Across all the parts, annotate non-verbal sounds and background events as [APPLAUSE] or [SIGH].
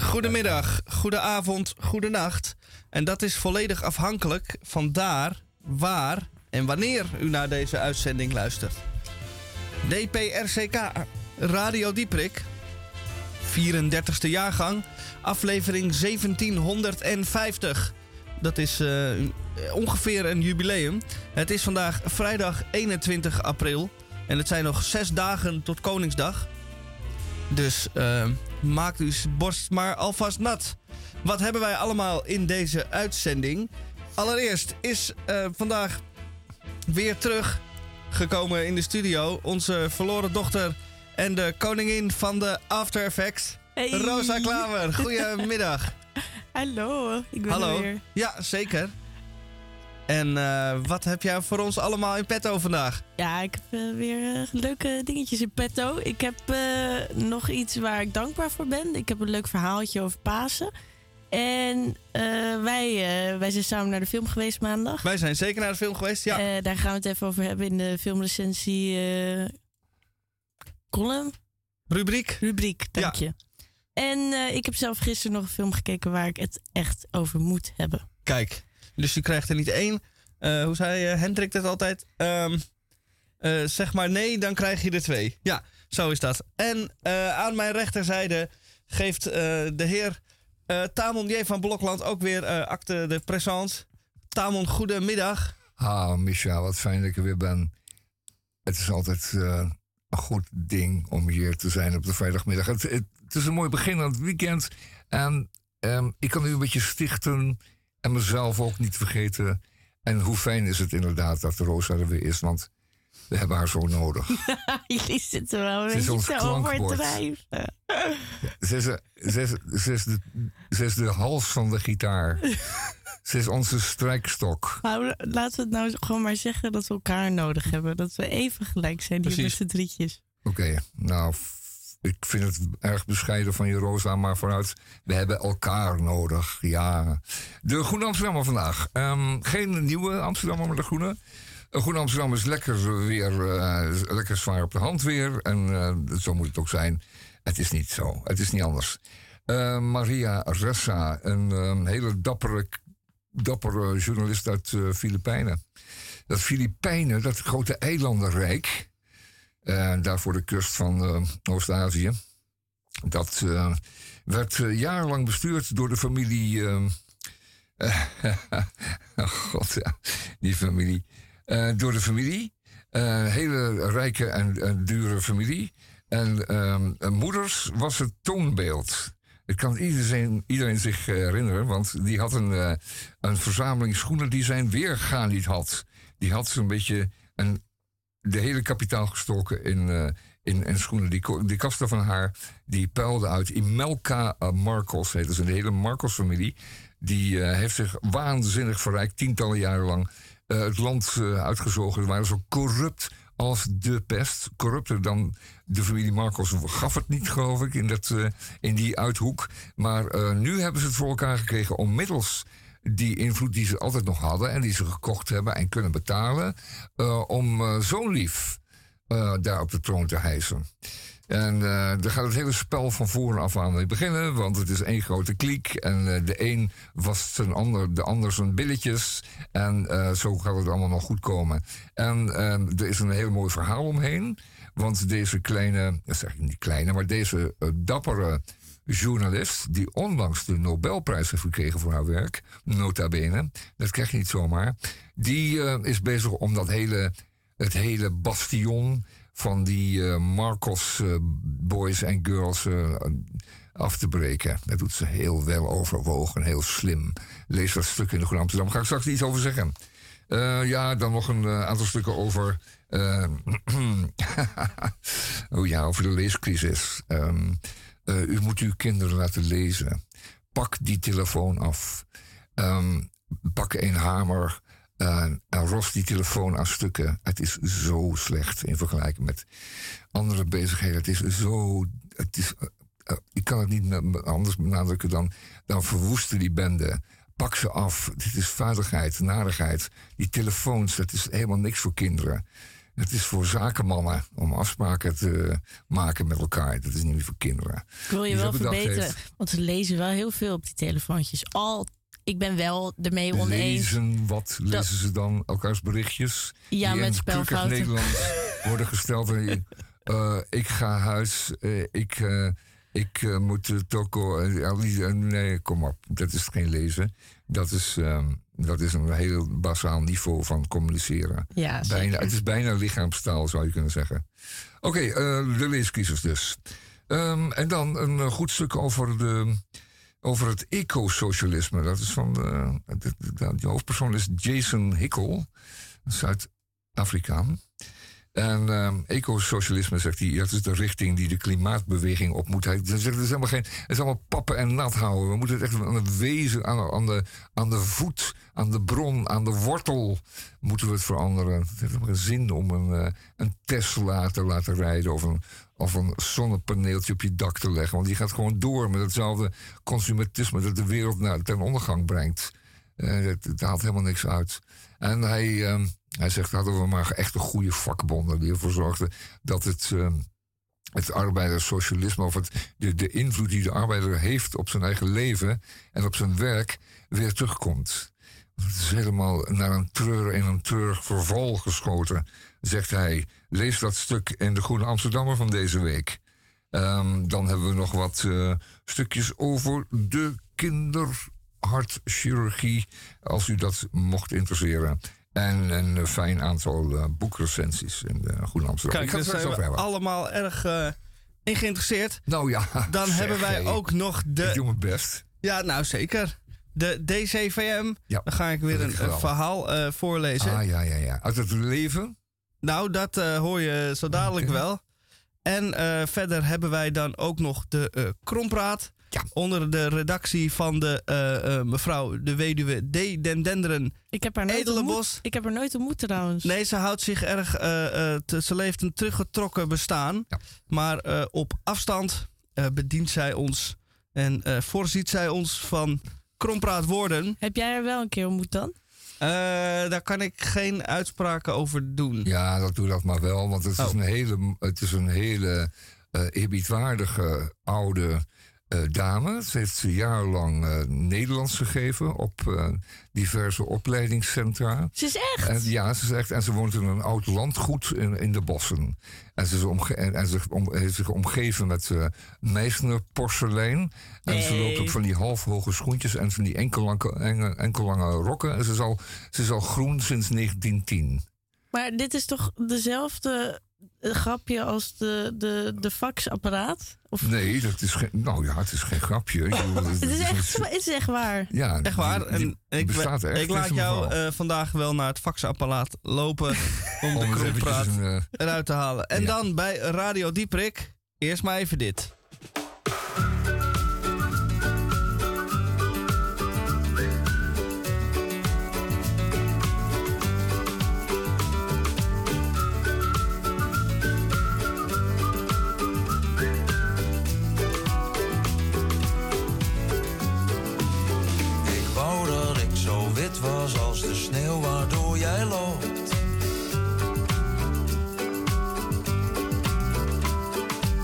goedemiddag, goedenavond, goedenacht. En dat is volledig afhankelijk van daar, waar en wanneer u naar deze uitzending luistert. DPRCK, Radio Dieprik, 34e jaargang, aflevering 1750. Dat is eh, ongeveer een jubileum. Het is vandaag vrijdag 21 april en het zijn nog zes dagen tot Koningsdag. Dus uh, maakt uw borst maar alvast nat. Wat hebben wij allemaal in deze uitzending? Allereerst is uh, vandaag weer teruggekomen in de studio onze verloren dochter en de koningin van de After Effects, Hey. Rosa Klaver. [LAUGHS] Goedemiddag. Hallo, ik ben Hallo. er weer. Ja, zeker. En eh, wat heb jij voor ons allemaal in petto vandaag? Ja, ik heb eh, weer eh, leuke dingetjes in petto. Ik heb nog iets waar ik dankbaar voor ben. Ik heb een leuk verhaaltje over Pasen. En wij, wij zijn samen naar de film geweest maandag. Wij zijn zeker naar de film geweest, ja. Daar gaan we het even over hebben in de filmrecensie column. Rubriek. Rubriek, dank je. En ik heb zelf gisteren nog een film gekeken waar ik het echt over moet hebben. Kijk, dus je krijgt er niet één. eh, hoe zei eh, Hendrik dat altijd? Ehm, eh, zeg maar nee, dan krijg je er twee. Ja, zo is dat. En aan mijn rechterzijde geeft de heer Tamon J. van Blokland ook weer acte de présence. Tamon, goedemiddag. Ah, Micha, wat fijn dat ik er weer ben. Het is altijd een goed ding om hier te zijn op de vrijdagmiddag. Het, is een mooi begin aan het weekend. En ehm, ik kan u een beetje stichten en mezelf ook niet vergeten. En hoe fijn is het inderdaad dat Rosa er weer is, want we hebben haar zo nodig. [LAUGHS] Jullie zitten wel een beetje te overdrijven. Ze is, ze, is, ze, is de, ze is de hals van de gitaar. [LAUGHS] ze is onze strijkstok. Maar laten we het nou gewoon maar zeggen dat we elkaar nodig hebben. Dat we even gelijk zijn hier met z'n drietjes. Oké, nou, ik vind het erg bescheiden van je, Rosa, maar vooruit, we hebben elkaar nodig. Ja. De Groene Amsterdammer vandaag. Ehm, geen nieuwe Amsterdammer, maar de Groene. Een Groene Amsterdam is lekker weer, eh, lekker zwaar op de hand weer. En eh, zo moet het ook zijn. Het is niet zo, het is niet anders. Eh, Maria Ressa, een ehm, hele dappere, dappere journalist uit eh, Filipijnen. Dat Filipijnen, dat grote eilandenrijk... Eh, daar voor de kust van eh, Oost-Azië. Dat eh, werd eh, jarenlang bestuurd door de familie. [LAUGHS] oh God, ja, die familie. Door de familie. Hele rijke en, dure familie. En moeders was het toonbeeld. Het kan iedereen, iedereen zich herinneren, want die had een, een verzameling schoenen die zijn weerga niet had. Die had zo'n beetje een de hele kapitaal gestoken in, eh, in, in schoenen. Die, die kasten van haar, die puilden uit. Imelka uh, Marcos heette ze. De hele Marcos-familie. Die eh, heeft zich waanzinnig verrijkt, tientallen jaren lang. eh, het land eh, uitgezogen. Ze waren zo corrupt als de pest. Corrupter dan de familie Marcos gaf het niet, geloof ik, in, dat, eh, in die uithoek. Maar eh, nu hebben ze het voor elkaar gekregen om middels die invloed die ze altijd nog hadden en die ze gekocht hebben en kunnen betalen, eh, om eh, zo'n lief eh, daar op de troon te hijsen. En daar gaat het hele spel van voren af aan mee beginnen, want het is één grote kliek. En de een was zijn ander, de ander zijn billetjes. En zo gaat het allemaal nog goed komen. En er is een heel mooi verhaal omheen. Want deze kleine, dat zeg ik niet kleine, maar deze dappere journalist, die onlangs de Nobelprijs heeft gekregen voor haar werk, nota bene, dat krijg je niet zomaar, die eh, is bezig om dat hele, het hele bastion van die eh, Marcos eh, boys en girls af te breken. Dat doet ze heel wel overwogen, heel slim. Lees dat stuk in de Groene Amsterdam. Ga ik straks iets over zeggen. Ja, dan nog een aantal stukken over. [CLEARS THROAT] oh ja, over de leescrisis. Ehm, eh, u moet uw kinderen laten lezen. Pak die telefoon af. Ehm, pak een hamer. eh, en ros die telefoon aan stukken. Het is zo slecht in vergelijking met andere bezigheden. Het is zo. Het is, eh, ik kan het niet anders benadrukken dan, dan verwoesten die bende. Pak ze af. Dit is vuiligheid, narigheid. Die telefoons, dat is helemaal niks voor kinderen. Het is voor zakenmannen om afspraken te maken met elkaar. Dat is niet meer voor kinderen. Ik wil je Die wel verbeteren, heeft. want ze lezen wel heel veel op die telefoontjes. Al, ik ben wel ermee oneens. Lezen, wat lezen ze dan? Elkaars berichtjes? Ja, die met spelfouten. Nederlands [LAUGHS] worden gesteld. En, eh, ik ga huis, eh, ik, eh, ik moet de toko. nee, kom op, dat is geen lezen. Dat is, ehm, dat is een heel basaal niveau van communiceren. Ja, Bijna, het is bijna lichaamstaal, zou je kunnen zeggen. Oké, eh, de leeskiezers dus. Ehm, en dan een eh, goed stuk over, de, over het ecosocialisme. Dat is van de, de, de- de hoofdpersoon is Jason Hickel, Zuid-Afrikaan. En ehm, ecosocialisme, zegt hij, dat is de richting die de klimaatbeweging op moet. Hij zegt, het is geen, het is allemaal pappen en nat houden. We moeten het echt aan het wezen, aan, de, aan de voet, aan de bron, aan de wortel moeten we het veranderen. Het heeft helemaal geen zin om een, eh, een Tesla te laten rijden of een, of een zonnepaneeltje op je dak te leggen. Want die gaat gewoon door met hetzelfde consumentisme dat de wereld naar, ten ondergang brengt. Eh, het, het haalt helemaal niks uit. En hij, ehm, hij zegt, hadden we maar echt een goede vakbonden die ervoor zorgden dat het, ehm, het arbeiderssocialisme, of het, de, invloed die de arbeider heeft op zijn eigen leven en op zijn werk, weer terugkomt. Het is helemaal naar een treur en een treurig verval geschoten, zegt hij. Lees dat stuk in de Groene Amsterdammer van deze week. Ehm, dan hebben we nog wat eh, stukjes over de kinderhartchirurgie, als u dat mocht interesseren. En een eh, fijn aantal eh, boekrecensies in de Groene Amsterdam. Kijk, Ik daar zijn we allemaal erg eh, in geïnteresseerd. Nou ja, Dan zeg, [LAUGHS] hebben wij hey, ook nog Ik de... doe mijn best. Ja, nou zeker. De DCVM. Ja, Dan ga ik weer een, ik verhaal eh, voorlezen. Ah ja, ja, ja. Uit het leven. Nou, dat eh, hoor je zo dadelijk wel. En eh, verder hebben wij dan ook nog de eh Krompraat. Ja. Onder de redactie van de eh, eh, mevrouw de weduwe D. Den Denderen Ik heb haar nooit ontmoet. Ik heb haar nooit ontmoet trouwens. Nee, ze houdt zich erg. eh, eh, te- ze leeft een teruggetrokken bestaan. Ja. Maar eh, op afstand eh, bedient zij ons. En eh, voorziet zij ons van krompraat woorden. Heb jij haar wel een keer ontmoet dan? Eh, daar kan ik geen uitspraken over doen. Ja, dat doe dat maar wel. Want het is Oh. een hele, het is een hele eh eerbiedwaardige oude dame. Ze heeft jarenlang eh, Nederlands gegeven op eh, diverse opleidingscentra. Ze is echt. En, ja, ze zegt, en ze woont in een oud landgoed in, in de bossen. En ze, is omge en, en ze om, heeft zich omgeven met eh Meisner porselein. En ze loopt op van die halfhoge schoentjes en van die enkellange, enge- enkellange rokken. En ze is, al, ze is al groen sinds 1910. Maar dit is toch dezelfde eh, grapje als de, de, de faxapparaat? Of... Nee, dat is geen, nou ja, het is geen grapje. Bedoel, [LAUGHS] het is echt, het is echt waar. ja, Echt waar. die- die- ik, bestaat echt. ik laat een jou eh, vandaag wel naar het faxapparaat lopen [LAUGHS] om de Om krompraat een, eh, eruit te halen. En Ja. dan bij Radio Dieprik, eerst maar even dit. Wit was als de sneeuw waardoor jij loopt.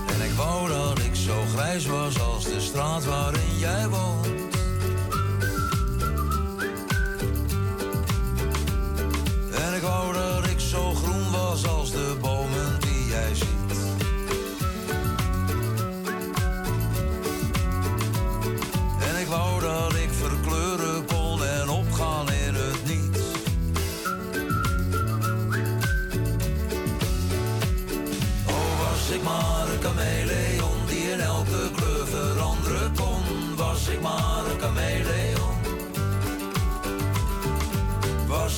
En ik wou dat ik zo grijs was als de straat waarin jij woont.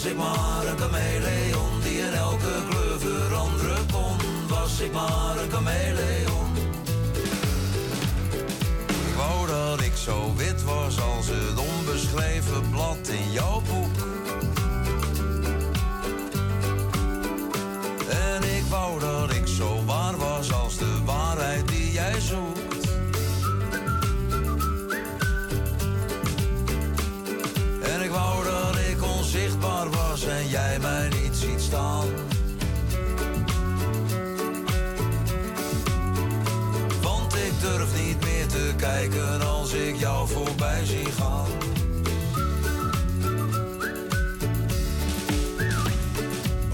Was ik maar een chameleon die in elke kleur veranderen kon. Was ik maar een chameleon. Ik wou dat ik zo wit was als het onbeschreven blad in jouw boek. En ik wou dat ik zo waar was als de waarheid die jij zoekt. als ik jou voorbij zie gaan.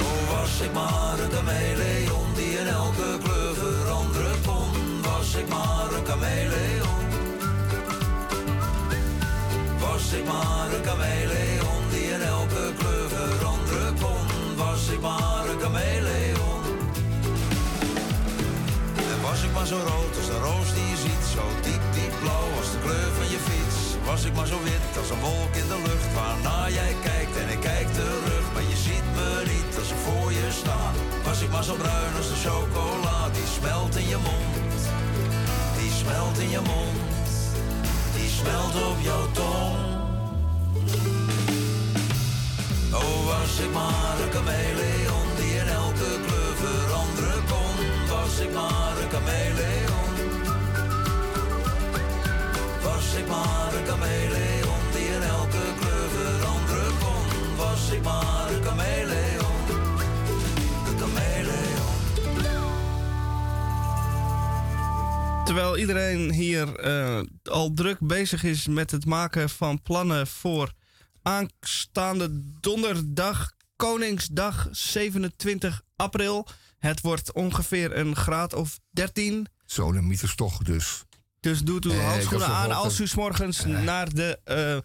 Oh, was ik maar een kameleon die in elke kleur veranderen kon. Was ik maar een kameleon. Was ik maar een kameleon die in elke kleur veranderen kon. Was ik maar een kameleon was ik maar zo rood als de roos die je ziet, zo was ik maar zo wit als een wolk in de lucht waarna jij kijkt en ik kijk terug, maar je ziet me niet als ik voor je sta. Was ik maar zo bruin als de chocola die smelt in je mond, die smelt in je mond, die smelt op jouw tong. Oh, was ik maar een chameleon die in elke kleur veranderen kon. Was ik maar een chameleon. Was ik maar een chameleon die in elke kleur veranderen kon. Was ik maar een chameleon. Terwijl iedereen hier eh, al druk bezig is met het maken van plannen voor aanstaande donderdag, Koningsdag 27 april. Het wordt ongeveer een graad of 13. Zo, de mythes toch dus. Dus doet Nee, ik handschoenen aan als u 's morgens naar de eh,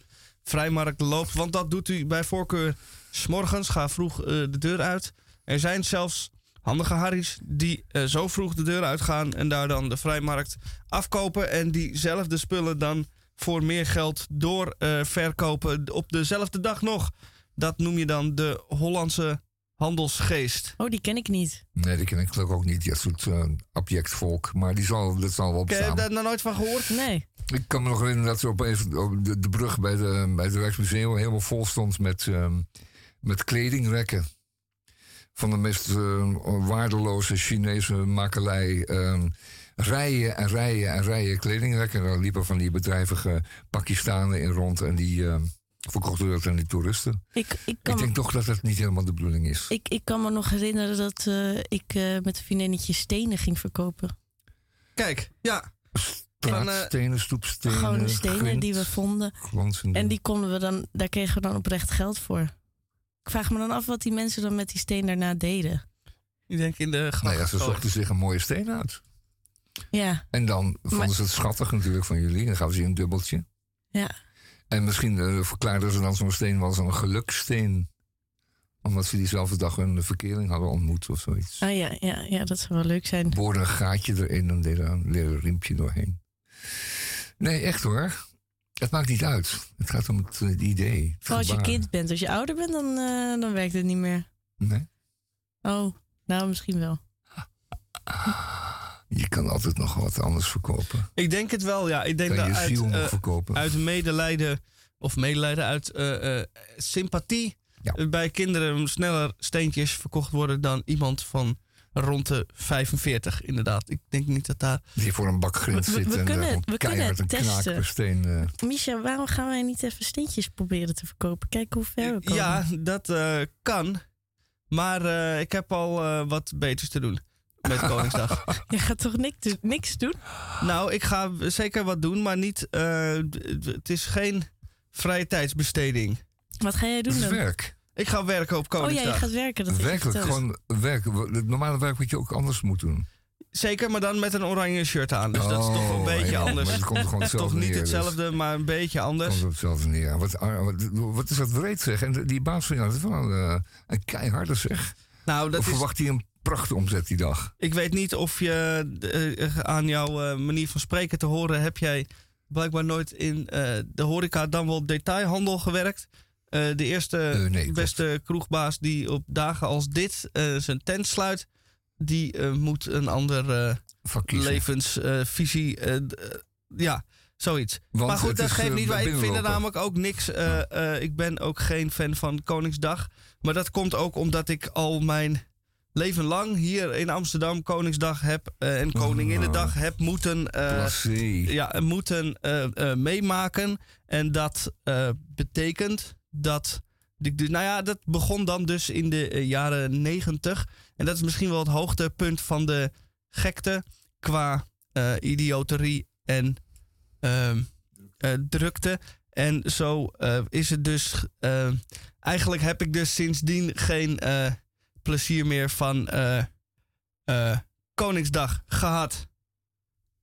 vrijmarkt loopt. Want dat doet u bij voorkeur 's morgens. Ga vroeg eh, de deur uit. Er zijn zelfs handige harries die eh, zo vroeg de deur uitgaan en daar dan de vrijmarkt afkopen. En diezelfde spullen dan voor meer geld door eh, verkopen op dezelfde dag nog. Dat noem je dan de Hollandse handelsgeest. Oh, die ken ik niet. Nee, die ken ik gelukkig ook niet. Dat soort uh, objectvolk. Maar die zal, dat zal wel Ik heb bestaan. daar nog nooit van gehoord. Nee. Ik kan me nog herinneren dat ze op, even, op de, de brug bij, de, bij het Rijksmuseum helemaal vol stond met, ehm, met kledingrekken. Van de meest eh, waardeloze Chinese makelij. ehm, rijen en rijen en rijen kledingrekken. Daar liepen van die bedrijvige Pakistanen in rond. En die ehm, verkochten dat aan die toeristen. Ik, ik, kan Ik denk toch dat dat niet helemaal de bedoeling is. Ik, ik kan me nog herinneren dat eh, ik eh, met een vriendinnetje stenen ging verkopen. Kijk, ja. van, eh, Straatstenen, stoepstenen. Gewoon stenen grind, die we vonden. glanzende- En die konden we dan, daar kregen we dan oprecht geld voor. Ik vraag me dan af wat die mensen dan met die steen daarna deden. Ik denk in de Nou gracht. ja, ze zochten zich een mooie steen uit. Ja, En dan vonden Maar- ze het schattig natuurlijk van jullie. Dan gaven ze je een dubbeltje. ja. En misschien eh, verklaarden ze dan zo'n steen wel als een gelukssteen. Omdat ze diezelfde dag een verkering hadden ontmoet of zoiets. Ah ja, ja, ja, dat zou wel leuk zijn. Boorden een gaatje erin en deden een leren riempje doorheen. Nee, echt hoor. Het maakt niet uit. Het gaat om het, eh, idee. het Vooral als je kind bent. Als je ouder bent, dan, eh, dan werkt het niet meer. Nee. Oh, nou misschien wel. [LAUGHS] Je kan altijd nog wat anders verkopen. Ik denk het wel, ja. Ik denk Kan dat je uit, ziel nog eh, verkopen. uit medelijden, of medelijden, uit eh, eh, sympathie Ja. bij kinderen sneller steentjes verkocht worden dan iemand van rond de 45, inderdaad. Ik denk niet dat daar... Die voor een bak grind we- zit we en kunnen- we kunnen een testen. per steen... eh, Misha, waarom gaan wij niet even steentjes proberen te verkopen? Kijken hoe ver we komen. Ja, dat eh, kan. Maar eh, ik heb al eh, wat beters te doen met Koningsdag. [LAUGHS] Je gaat toch niks, niks doen? nou, ik ga zeker wat doen, maar niet... eh, het is geen vrije tijdsbesteding. Wat ga jij doen is dan? werk. Ik ga werken op Oh ja, Koningsdag. je gaat werken. Dat Werkelijk, verteld. gewoon werken. Het normale werk wat je ook anders moet doen. Zeker, maar dan met een oranje shirt aan. Dus dat is toch wel een Oh, beetje ja, anders. Maar het komt gewoon [LAUGHS] toch hetzelfde niet neer, dus hetzelfde, maar een beetje Het anders. komt er hetzelfde neer. Wat, ah, wat, wat is dat breed zeg. En die baas van jou, dat is wel eh, een keiharde zeg. Nou, dat of is, verwacht hij een prachtomzet die dag? ik weet niet of je eh, aan jouw eh, manier van spreken te horen... heb jij blijkbaar nooit in eh, de horeca dan wel detailhandel gewerkt. Eh, de eerste Eh, klopt. beste kroegbaas die op dagen als dit eh, zijn tent sluit... die eh, moet een andere levensvisie... eh, eh, ja, zoiets. Want maar goed, dat geeft eh, niet. Maar ik vind er namelijk ook niks. eh, eh, ik ben ook geen fan van Koningsdag. Maar dat komt ook omdat ik al mijn leven lang hier in Amsterdam Koningsdag heb eh, en Koninginnedag heb moeten, eh, ja, moeten eh, meemaken. En dat betekent dat. Nou ja, dat begon dan dus in de jaren negentig. En dat is misschien wel het hoogtepunt van de gekte qua idioterie en ehm, eh, drukte. En zo is het dus. eigenlijk heb ik dus sindsdien geen plezier meer van eh, eh, Koningsdag gehad.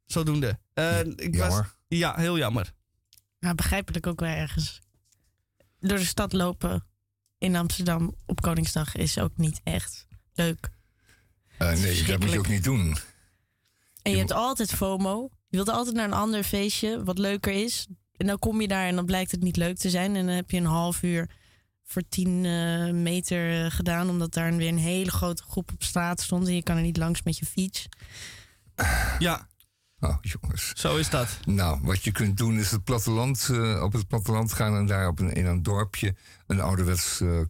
Zodoende. Eh, ik was, ja, heel jammer. Maar begrijpelijk ook wel ergens. door de stad lopen in Amsterdam op Koningsdag is ook niet echt leuk. Uh, nee, dat moet je ook niet doen. En je hebt altijd FOMO. Je wilt altijd naar een ander feestje wat leuker is. En dan kom je daar en dan blijkt het niet leuk te zijn. En dan heb je een half uur voor 10 eh, meter eh, gedaan. Omdat daar weer een hele grote groep op straat stond. En je kan er niet langs met je fiets. Ja, Oh, jongens. zo is dat. Nou, wat je kunt doen is het platteland, eh, op het platteland gaan en daar op een, in een dorpje een ouderwets uh,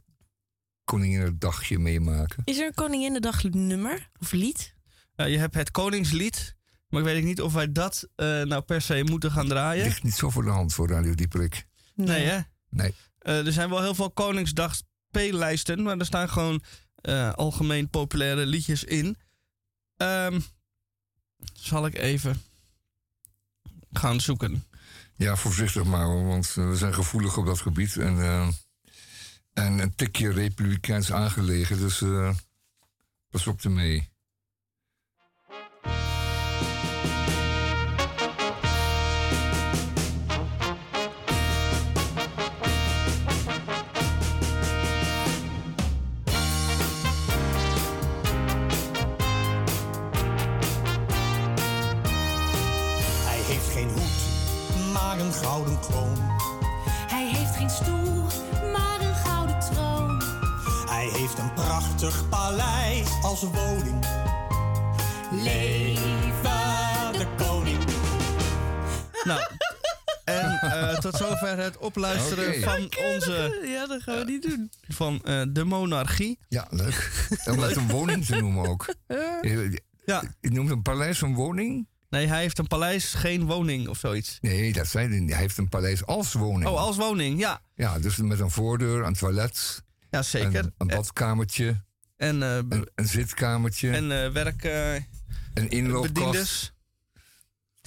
Koninginnedagje meemaken. Is er een Koninginnedag nummer of lied? Ja, je hebt het Koningslied. Maar ik weet niet of wij dat eh, nou per se moeten gaan draaien. Ligt niet zo voor de hand voor Radio Dieperik. Nee, hè? Nee. Eh, er zijn wel heel veel Koningsdag speellijsten, maar er staan gewoon eh, algemeen populaire liedjes in. Ehm, zal ik even gaan zoeken. Ja, voorzichtig maar, want eh, we zijn gevoelig op dat gebied. En, en een tikje republikeins aangelegen, dus pas op ermee. Een gouden kroon. Hij heeft geen stoel, maar een gouden troon. Hij heeft een prachtig paleis als woning. Leven de koning. Nou, en eh, tot zover het opluisteren van onze Ja, dat gaan we niet doen. van eh, de monarchie. Ja, leuk. Om het een woning te noemen ook. [LAUGHS] Je, Ja, je noemt een paleis een woning? Nee, hij heeft een paleis, geen woning of zoiets. Nee, dat zei hij niet. Hij heeft een paleis als woning. Oh, als woning, ja. Ja, dus met een voordeur, een toilet, Ja, zeker. een, een badkamertje, En, eh, een, een zitkamertje, en eh, werk, eh, een inloopkast.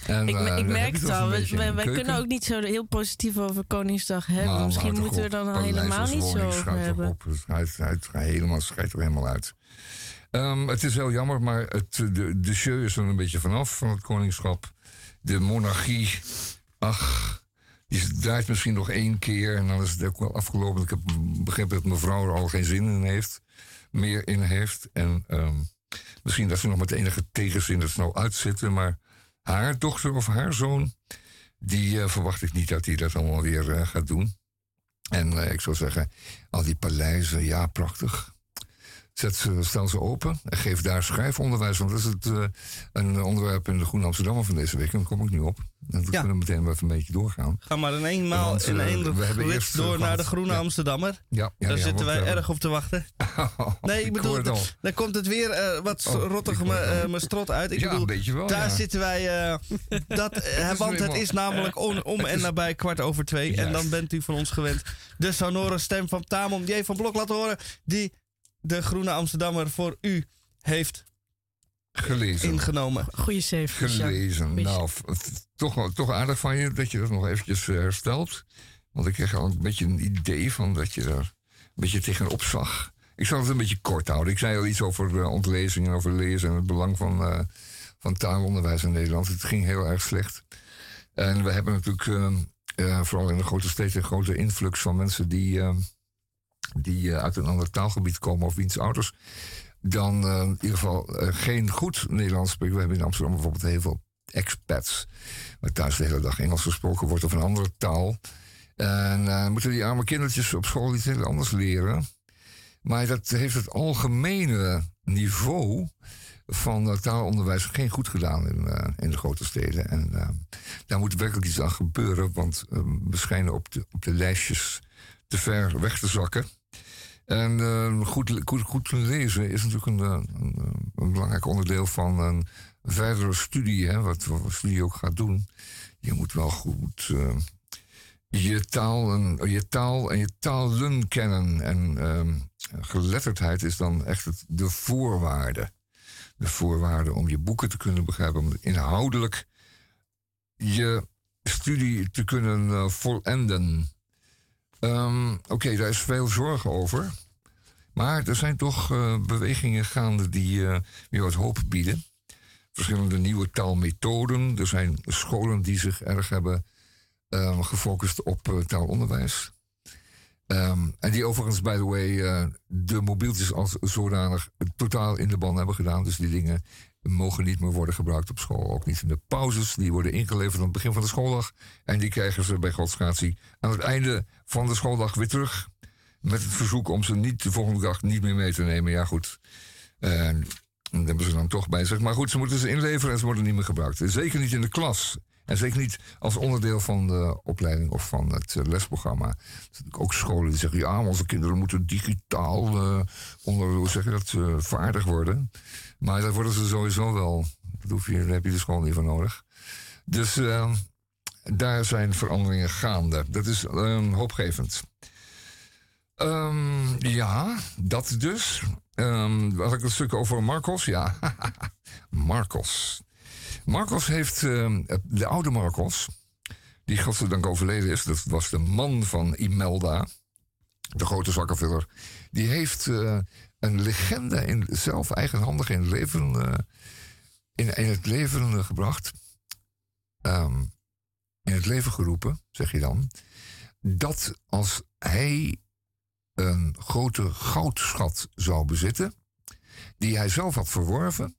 En, Ik, eh, ik merk het al. we- wij kunnen ook niet zo heel positief over Koningsdag hebben. Nou, Misschien moeten we er dan helemaal niet zo over hebben. Op. Het, helemaal, schijt er helemaal uit. Ehm, het is heel jammer, maar het, de, de is er een beetje vanaf van het koningschap. De monarchie, ach, die draait misschien nog één keer en dan is het ook wel afgelopen. Ik heb begrepen dat mevrouw er al geen zin in heeft, meer in heeft. En ehm, misschien dat ze nog met enige tegenzin het snel uitzitten, maar haar dochter of haar zoon, die eh, verwacht ik niet dat hij dat allemaal weer eh, gaat doen. En eh, ik zou zeggen, al die paleizen, ja, prachtig. Zet ze, stel ze open en geef daar schrijfonderwijs. Want dat is het, eh, een onderwerp in de Groene Amsterdammer van deze week. En daar kom ik nu op. En we Ja. kunnen meteen even een beetje doorgaan. Ga maar in eenmaal Want, in eh, één eerst, door naar de Groene ja. Amsterdammer. Ja, ja, Daar zitten wij erg op te wachten. [LAUGHS] Nee, ik bedoel, dan komt het weer wat Oh, rottig mijn strot uit. Ik ja, bedoel, wel. daar zitten wij. [LAUGHS] dat, want het is namelijk om, om en nabij kwart over twee. En dan bent u van ons gewend de sonore stem van Tamon J. van Blok laten horen. Die de Groene Amsterdammer voor u heeft Gelezen. ingenomen. Goeie save. Sjaak. Gelezen. Goeie Nou, toch, toch aardig van je dat je dat nog eventjes eh, herstelt. Want ik kreeg al een beetje een idee van dat je daar een beetje tegenop zag. Ik zal het een beetje kort houden. Ik zei al iets over uh, ontlezing en over lezen en het belang van, uh, van taalonderwijs in Nederland. Het ging heel erg slecht. En we hebben natuurlijk uh, uh, vooral in de grote steden een grote influx van mensen die, die uit een ander taalgebied komen of wiens ouders dan uh, in ieder geval uh, geen goed Nederlands spreken. We hebben in Amsterdam bijvoorbeeld heel veel expats. Waar thuis de hele dag Engels gesproken wordt of een andere taal. En uh, moeten die arme kindertjes op school iets heel anders leren. Maar dat heeft het algemene niveau van taalonderwijs geen goed gedaan in, in de grote steden. En daar moet werkelijk iets aan gebeuren, want we schijnen op de, op de lijstjes ver weg te zakken. En uh, goed, goed, lezen is natuurlijk een, een, een, belangrijk onderdeel van een verdere studie, hè, wat, wat studie ook gaat doen. Je moet wel goed uh, je, taal en, je taal en je talen kennen. En uh, geletterdheid is dan echt het, de voorwaarde. De voorwaarde om je boeken te kunnen begrijpen, om inhoudelijk je studie te kunnen volenden. Um, Oké, daar is veel zorg over. Maar er zijn toch uh, bewegingen gaande die uh, weer wat hoop bieden. Verschillende nieuwe taalmethoden. Er zijn scholen die zich erg hebben uh, gefocust op taalonderwijs. Ehm, en die overigens, by the way, eh, de mobieltjes als zodanig totaal in de ban hebben gedaan. Dus die dingen mogen niet meer worden gebruikt op school. Ook niet in de pauzes. Die worden ingeleverd aan het begin van de schooldag. En die krijgen ze bij Godsgratie aan het einde van de schooldag weer terug. Met het verzoek om ze niet de volgende dag niet meer mee te nemen. Ja, goed. Uh, dat hebben ze dan toch bij zich. Maar goed, ze moeten ze inleveren en ze worden niet meer gebruikt. Zeker niet in de klas. En zeker niet als onderdeel van de opleiding of van het uh, lesprogramma. Ook scholen die zeggen: ja, onze kinderen moeten digitaal uh, onder, hoe dat, uh, vaardig worden. Maar dat worden ze sowieso wel. Dat hoef je, daar heb je de school niet voor nodig. Dus ehm, daar zijn veranderingen gaande. Dat is ehm, hoopgevend. Um, ja, dat dus. Um, had ik een stuk over Marcos? Ja, [LAUGHS] Marcos. Marcos heeft, uh, de oude Marcos, die godzijdank overleden is, dat was de man van Imelda, de grote zakkenvuller, die heeft uh, een legende in, zelf eigenhandig in leven, uh, in, het leven gebracht, um, in het leven geroepen, zeg je dan, dat als hij een grote goudschat zou bezitten, die hij zelf had verworven.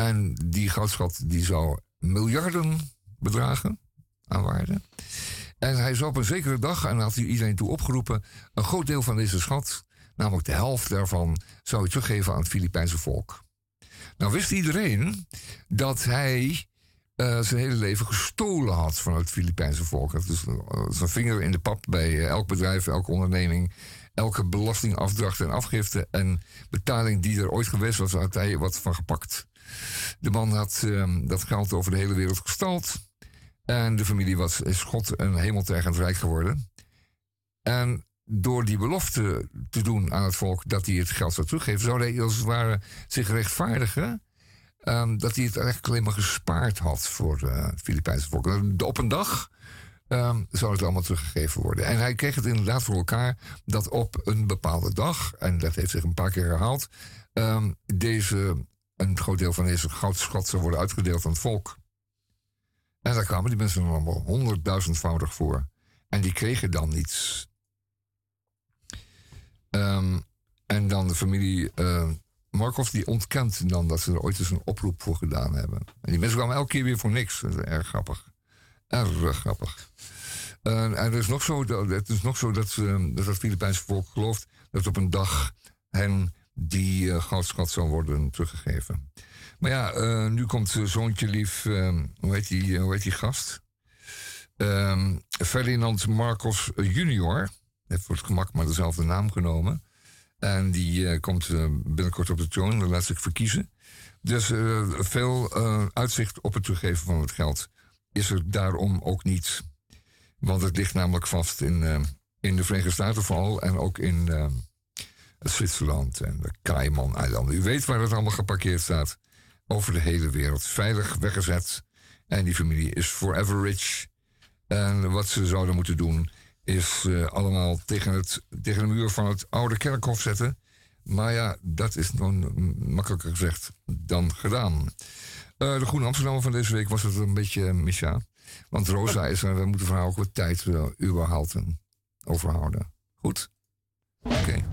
En die goudschat die zou miljarden bedragen aan waarde. En hij zou op een zekere dag, en had hij iedereen toe opgeroepen, een groot deel van deze schat, namelijk de helft daarvan, zou hij teruggeven aan het Filipijnse volk. Nou wist iedereen dat hij uh, zijn hele leven gestolen had van het Filipijnse volk. Dat is zijn vinger in de pap bij elk bedrijf, elke onderneming elke belastingafdracht en afgifte en betaling die er ooit geweest was, had hij wat van gepakt. De man had uh, dat geld over de hele wereld gestald. En de familie was, is God een hemeltergend rijk geworden. En door die belofte te doen aan het volk dat hij het geld zou teruggeven, zou hij als het ware zich rechtvaardigen. Um, dat hij het eigenlijk alleen maar gespaard had voor uh, het Filipijnse volk. Op een dag um, zou het allemaal teruggegeven worden. En hij kreeg het inderdaad voor elkaar dat op een bepaalde dag, en dat heeft zich een paar keer herhaald, deze, een groot deel van deze goudschat zou worden uitgedeeld aan het volk. En daar kwamen die mensen dan allemaal honderdduizendvoudig voor. En die kregen dan niets. Um, en dan de familie uh, Markov die ontkent dan dat ze er ooit eens een oproep voor gedaan hebben. En die mensen kwamen elke keer weer voor niks. Dat is erg grappig. Erg grappig. Uh, en het is nog zo het is nog zo dat, uh, dat het Filipijnse volk gelooft dat op een dag hen die uh, goudschat zal worden teruggegeven. Maar ja, uh, nu komt zoontje lief, ehm, hoe, heet die, hoe heet die gast? Ehm, Ferdinand Marcos junior, heeft voor het gemak maar dezelfde naam genomen. En die komt binnenkort op de troon, dan laat zich verkiezen. Dus veel uitzicht op het teruggeven van het geld is er daarom ook niet. Want het ligt namelijk vast in, in de Verenigde Staten vooral en ook in Zwitserland en de Cayman-eilanden. U weet waar het allemaal geparkeerd staat. Over de hele wereld. Veilig weggezet. En die familie is forever rich. En wat ze zouden moeten doen is uh, allemaal tegen, het, tegen de muur van het oude kerkhof zetten. Maar ja, dat is dan makkelijker gezegd dan gedaan. Uh, de Groene Amsterdammer van deze week was het een beetje uh. Want Rosa is er, we moeten van haar ook wat tijd uh, overhouden. Goed? Oké.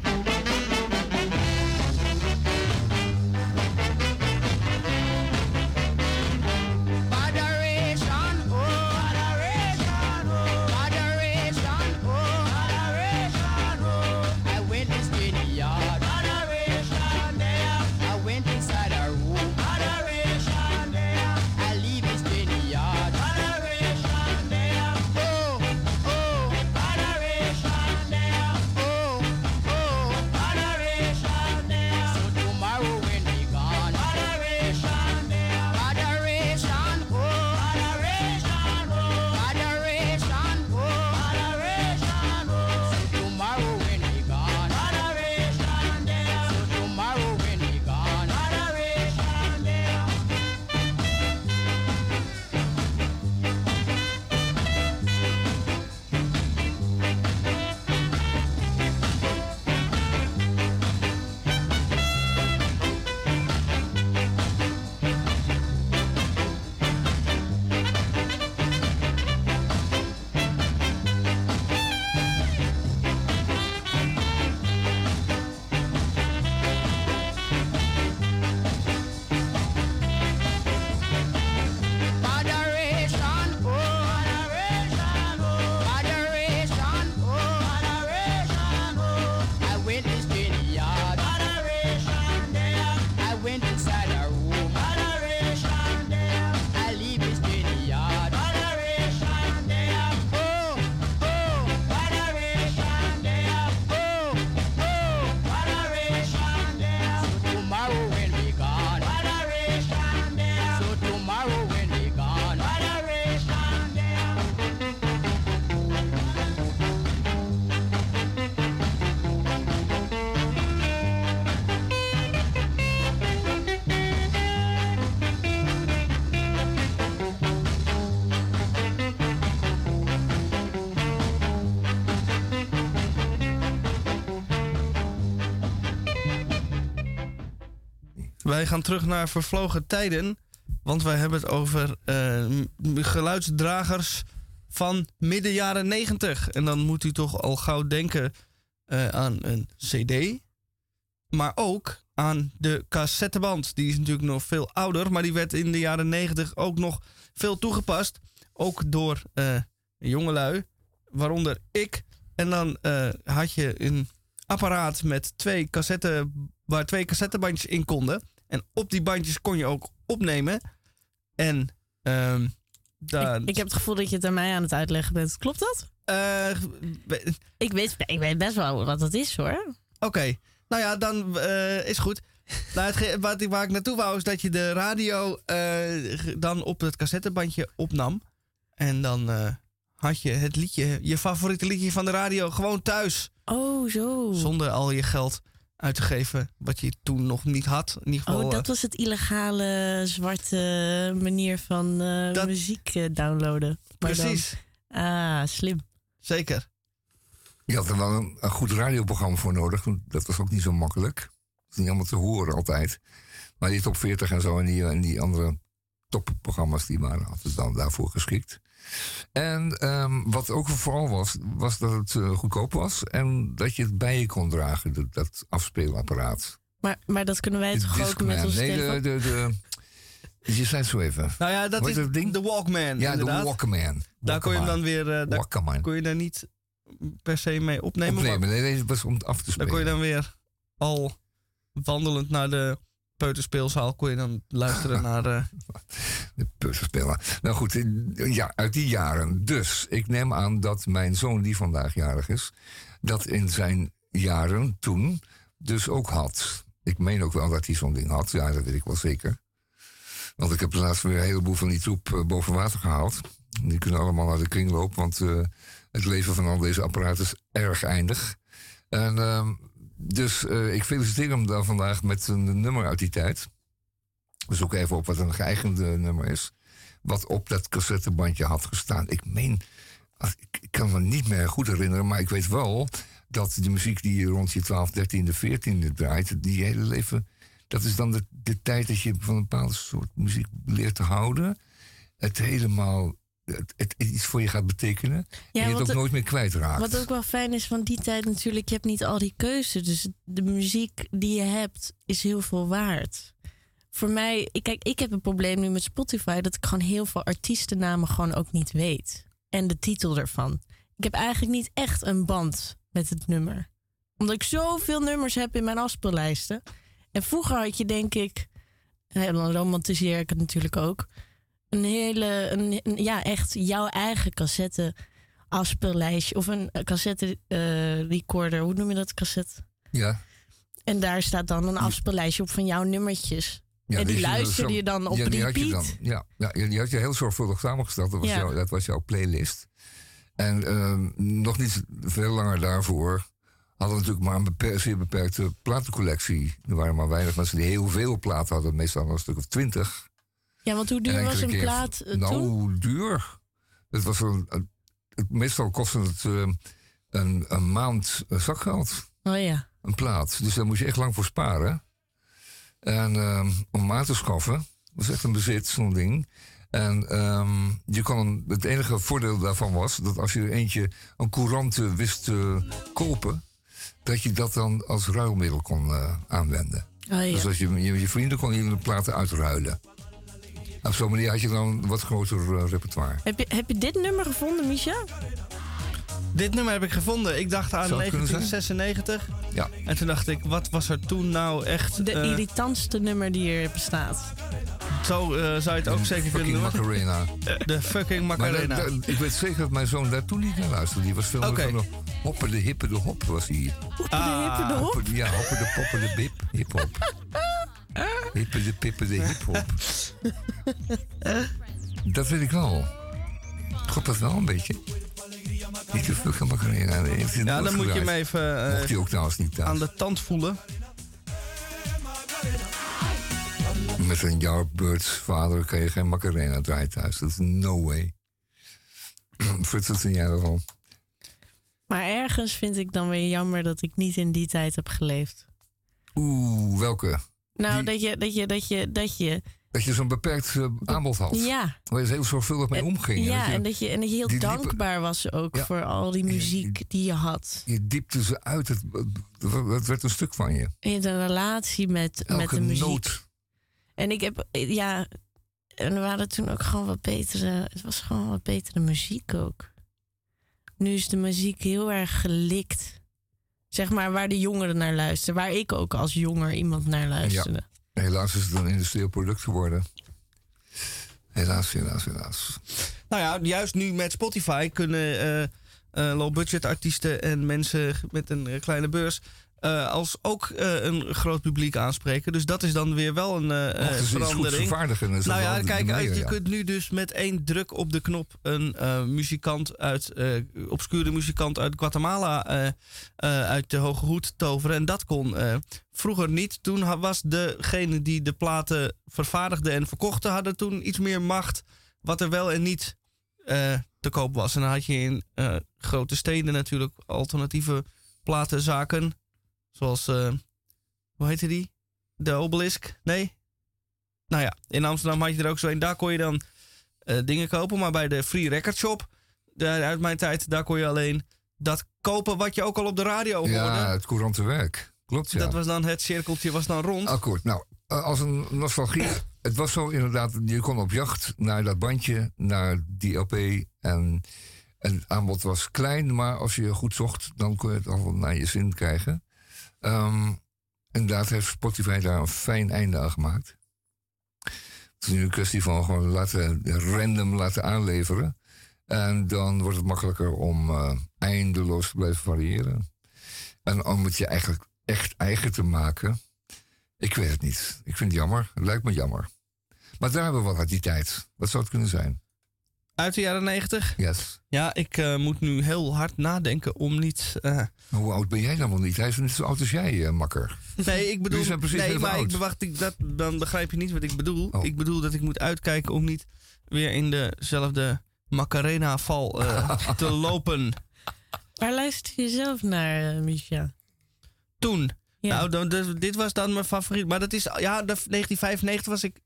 Wij gaan terug naar vervlogen tijden. Want wij hebben het over eh, geluidsdragers van midden jaren 90. En dan moet u toch al gauw denken eh, aan een CD. Maar ook aan de cassetteband. Die is natuurlijk nog veel ouder. Maar die werd in de jaren 90 ook nog veel toegepast. Ook door eh jongelui. Waaronder ik. En dan had je een apparaat met twee cassetten, waar twee cassettebandjes in konden. En op die bandjes kon je ook opnemen. En ehm daar. Ik, ik heb het gevoel dat je het aan mij aan het uitleggen bent. Klopt dat? eh, Ik weet, ik weet best wel wat dat is hoor. Oké, nou ja, dan eh, is goed. [LAUGHS] Nou, hetge- wat ik, waar ik naartoe wou is dat je de radio eh, dan op het cassettebandje opnam. En dan had je het liedje, je favoriete liedje van de radio, gewoon thuis. Oh, zo. Zonder al je geld uit te geven, wat je toen nog niet had. In ieder geval, Oh, eh, dat was het illegale zwarte manier van eh, Dat- muziek eh, downloaden. Precies, ah, slim. zeker. Je had er wel een, een goed radioprogramma voor nodig. want Dat was ook niet zo makkelijk. Het is niet allemaal te horen altijd. Maar die top 40 en zo en die, en die andere topprogramma's die waren altijd dan daarvoor geschikt. En ehm, wat ook vooral was, was dat het eh, goedkoop was en dat je het bij je kon dragen, dat, dat afspeelapparaat. Maar, maar dat kunnen wij toch ook met onze Nee, de, telefoon? de, de, je zei het zo even. Nou ja, dat is heet dat ding? de Walkman, Ja, inderdaad. de Walkman. daar kon je hem dan weer, eh, daar kon je daar niet per se mee opnemen. maar- Opnemen. Nee, deze was om af te Dan spelen. kon je dan weer al wandelend naar de peuterspeelzaal kon je dan luisteren [LAUGHS] naar eh, De puzzelspelen. Nou goed, ja, uit die jaren. Dus ik neem aan dat mijn zoon, die vandaag jarig is, dat in zijn jaren toen dus ook had. Ik meen ook wel dat hij zo'n ding had. Ja, dat weet ik wel zeker. Want ik heb laatst weer een heleboel van die troep eh, boven water gehaald. Die kunnen allemaal naar de kringloop, want eh, het leven van al deze apparaten is erg eindig. En ehm, dus eh, ik feliciteer hem dan vandaag met een nummer uit die tijd. We zoeken even op wat een geëigende nummer is. Wat op dat cassettebandje had gestaan. Ik meen, ik, kan me niet meer goed herinneren, maar ik weet wel dat de muziek die rond je 12, 13e, 14e draait, die hele leven, dat is dan de, de tijd dat je van een bepaalde soort muziek leert te houden. Het helemaal, het, het iets voor je gaat betekenen. en je het ook nooit meer kwijtraakt. Wat ook wel fijn is van die tijd natuurlijk, je hebt niet al die keuzes. Dus de muziek die je hebt is heel veel waard. Voor mij, ik, kijk, ik heb een probleem nu met Spotify dat ik gewoon heel veel artiestennamen gewoon ook niet weet. En de titel ervan. Ik heb eigenlijk niet echt een band met het nummer. Omdat ik zoveel nummers heb in mijn afspeellijsten. En vroeger had je denk ik, romantiseer ik het natuurlijk ook, een hele, een, ja echt jouw eigen cassette afspeellijstje of een cassette eh, recorder. Hoe noem je dat cassette? ja. En daar staat dan een afspeellijstje op van jouw nummertjes. Ja, en die is er luisterde je dan op ja, die had je repeat. dan. Ja, ja, die had je heel zorgvuldig samengesteld. Dat was, Ja. jouw, dat was jouw playlist. En ehm, nog niet veel langer daarvoor hadden we natuurlijk maar een zeer beperkte platencollectie. Er waren maar weinig mensen die heel veel platen hadden. Meestal een stuk of twintig. Ja, want hoe duur was een keer- plaat eh, nou, toen? duur. Het was een, een- het, meestal kostte het eh, een, een maand eh, zakgeld Oh ja. een plaat. Dus daar moest je echt lang voor sparen. En ehm, om aan te schaffen, was echt een bezit, zo'n ding. En ehm, je kon, het enige voordeel daarvan was dat als je er eentje, een courante wist te kopen, dat je dat dan als ruilmiddel kon eh, aanwenden. Oh ja. Dus als je, je, je vrienden kon je de platen uitruilen. Op zo'n manier had je dan een wat groter eh, repertoire. Heb, je, heb je dit nummer gevonden, Misha? Dit nummer heb ik gevonden. Ik dacht aan Zou het kunnen zijn? 1996. Ja. En toen dacht ik, wat was er toen nou echt... De eh, irritantste nummer die er bestaat. zo eh, zou je het ook zeker kunnen Fucking. Macarena. [LAUGHS] De fucking Maar Macarena. dat- dat- ik weet zeker dat mijn zoon daar toen niet naar luisterde. Die was veel meer van de hoppen de hippe de hop was hij. Ah, de hippe de hop. Hoppen- Ja, hoppen de poppen de bip, hip hop. [LAUGHS] Hippe de pippen de hip hop. Dat weet ik wel. God, dat wel een beetje. Niet te veel van Macarena. Ja, dan moet je hem even eh, Mocht hij ook trouwens niet thuis. aan de tand voelen. Met een Yardbirds vader kan je geen Macarena draaien thuis. Dat is no way. Frits, vind jij ervan? Maar ergens vind ik dan weer jammer dat ik niet in die tijd heb geleefd. Oeh, welke? Nou, Die- dat je, dat je, dat je, dat je, Dat je zo'n beperkt eh, aanbod had. ja. Waar je heel zorgvuldig mee omging. Ja, Dat je- en dat je, en dat je heel dankbaar was ook Ja. voor al die muziek die je had. je diepte ze uit. Het, het werd een stuk van je. Had een relatie met, met de muziek. noot. En ik heb, ja, en we hadden toen ook gewoon wat betere, het was gewoon wat betere muziek ook. Nu is de muziek heel erg gelikt. Zeg maar waar de jongeren naar luisteren. Waar ik ook als jonger iemand naar luisterde. Helaas is het een industrieel product geworden. Helaas, helaas, helaas. Nou ja, juist nu met Spotify kunnen eh, eh, low-budget artiesten en mensen met een eh, kleine beurs. Eh, als ook eh, een groot publiek aanspreken. Dus dat is dan weer wel een goed verandering. Nou ja, kijk, manier, je ja. kunt nu dus met één druk op de knop een muzikant uit, obscure muzikant uit Guatemala uit de Hoge Hoed toveren. En dat kon vroeger niet. Toen was degene die de platen vervaardigde en verkochten, hadden toen iets meer macht. Wat er wel en niet te koop was. En dan had je in grote steden natuurlijk alternatieve platenzaken. Zoals, eh, hoe heette die? De Obelisk? Nee? Nou ja, in Amsterdam had je er ook zo een. Daar kon je dan eh, dingen kopen. Maar bij de Free Record Shop, daar, uit mijn tijd, daar kon je alleen dat kopen wat je ook al op de radio hoorde. Ja, het courante werk. Klopt, ja. Dat was dan het cirkeltje, was dan rond. Akkoord. Nou, eh, als een nostalgie. Het was zo inderdaad, je kon op jacht naar dat bandje, naar die LP. En, en het aanbod was klein, maar als je goed zocht, dan kon je het al naar je zin krijgen. Ehm inderdaad heeft Spotify daar een fijn einde aan gemaakt. Het is nu een kwestie van gewoon laten, random laten aanleveren. En dan wordt het makkelijker om eh, eindeloos te blijven variëren. En om het je eigenlijk echt eigen te maken. Ik weet het niet. Ik vind het jammer. Het lijkt me jammer. Maar daar hebben we wat uit die tijd. Wat zou het kunnen zijn? Uit de jaren negentig. Yes. Ja, ik eh, moet nu heel hard nadenken om niet... eh, Hoe oud ben jij dan wel niet? Hij is net zo oud als jij, eh, makker. Nee, ik bedoel. Jullie zijn precies nee, maar oud. ik wacht, ik, dat, dan begrijp je niet wat ik bedoel. Oh. Ik bedoel dat ik moet uitkijken om niet weer in dezelfde Macarena-val eh, [LAUGHS] te lopen. Waar luister je zelf naar, Misha? Toen. Ja. Nou, dan, dus dit was dan mijn favoriet. Maar dat is, ja, de, 1995 was ik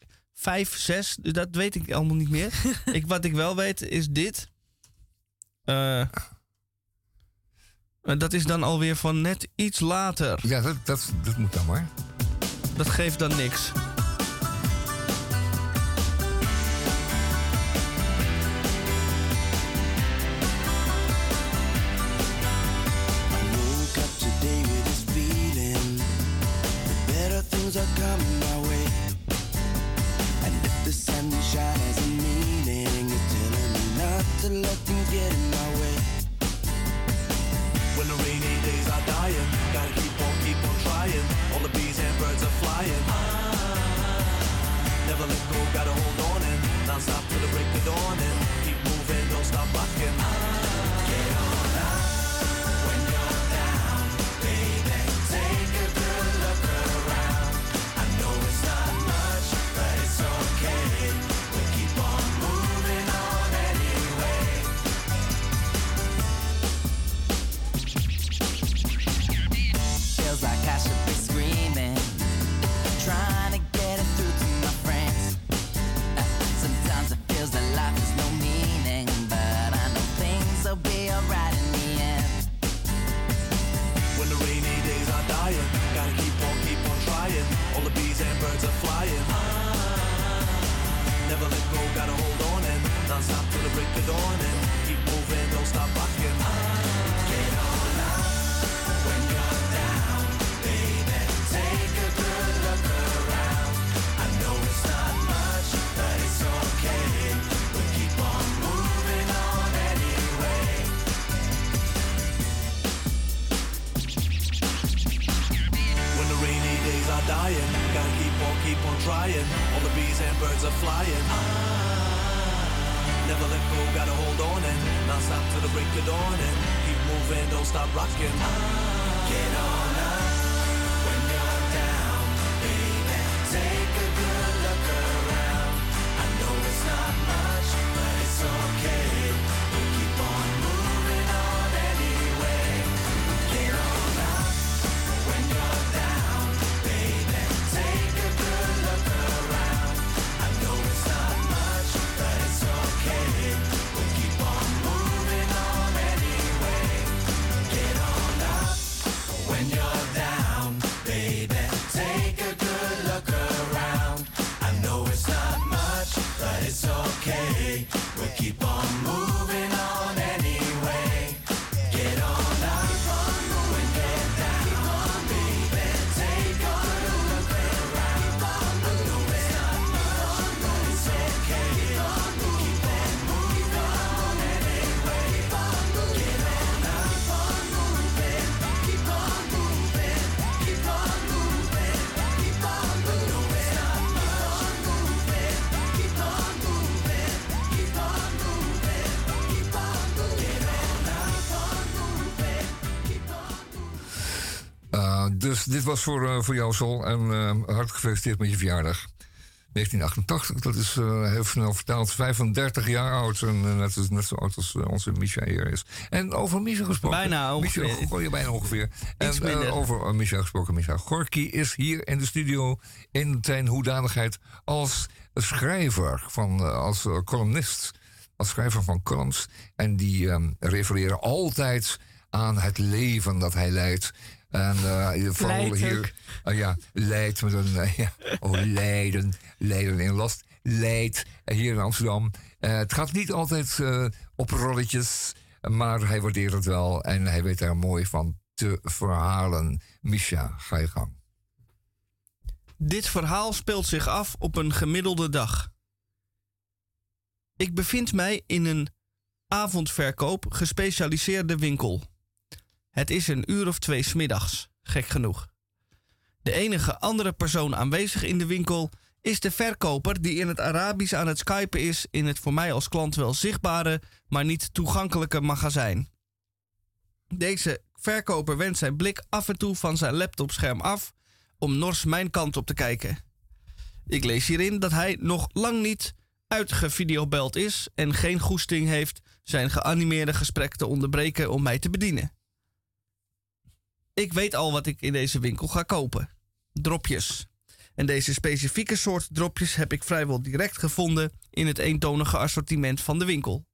5, 6. Dus dat weet ik allemaal niet meer. [LAUGHS] ik, wat ik wel weet is dit. Eh, en dat is dan alweer van net iets later. Ja, dat, dat, dat moet dan maar. Dat geeft dan niks. Are coming my the sunshine has a meaning, it's telling me not to let things get in my way. When the rainy days are dying, gotta keep on, keep on trying. All the bees and birds are flying. Never let go, gotta hold on and non stop till the break of dawn and keep moving, don't stop rocking. Dus dit was voor, eh, voor jou, Sol. En eh, hartelijk gefeliciteerd met je verjaardag. 1988, dat is eh, heel snel vertaald 35 jaar oud. En net, net zo oud als onze Micha hier is. En over Micha gesproken. Bijna ongeveer. je bijna ongeveer. En over uh, Micha gesproken. Micha Gorky is hier in de studio in zijn hoedanigheid als schrijver, van, als columnist. Als schrijver van columns. En die ehm, refereren altijd aan het leven dat hij leidt. En eh, vooral Leidt hier, ah ja, leidt met een, eh, ja, oh Leiden, Leiden in last, leidt eh, hier in Amsterdam. Eh, het gaat niet altijd eh, op rolletjes, maar hij waardeert het wel en hij weet daar mooi van te verhalen. Misha, ga je gang. Dit verhaal speelt zich af op een gemiddelde dag. Ik bevind mij in een avondverkoop gespecialiseerde winkel. Het is een uur of twee smiddags, gek genoeg. De enige andere persoon aanwezig in de winkel is de verkoper die in het Arabisch aan het skypen is in het voor mij als klant wel zichtbare, maar niet toegankelijke magazijn. Deze verkoper wendt zijn blik af en toe van zijn laptopscherm af om nors mijn kant op te kijken. Ik lees hierin dat hij nog lang niet uitgevideobeld is en geen goesting heeft zijn geanimeerde gesprek te onderbreken om mij te bedienen. Ik weet al wat ik in deze winkel ga kopen. Dropjes. En deze specifieke soort dropjes heb ik vrijwel direct gevonden in het eentonige assortiment van de winkel.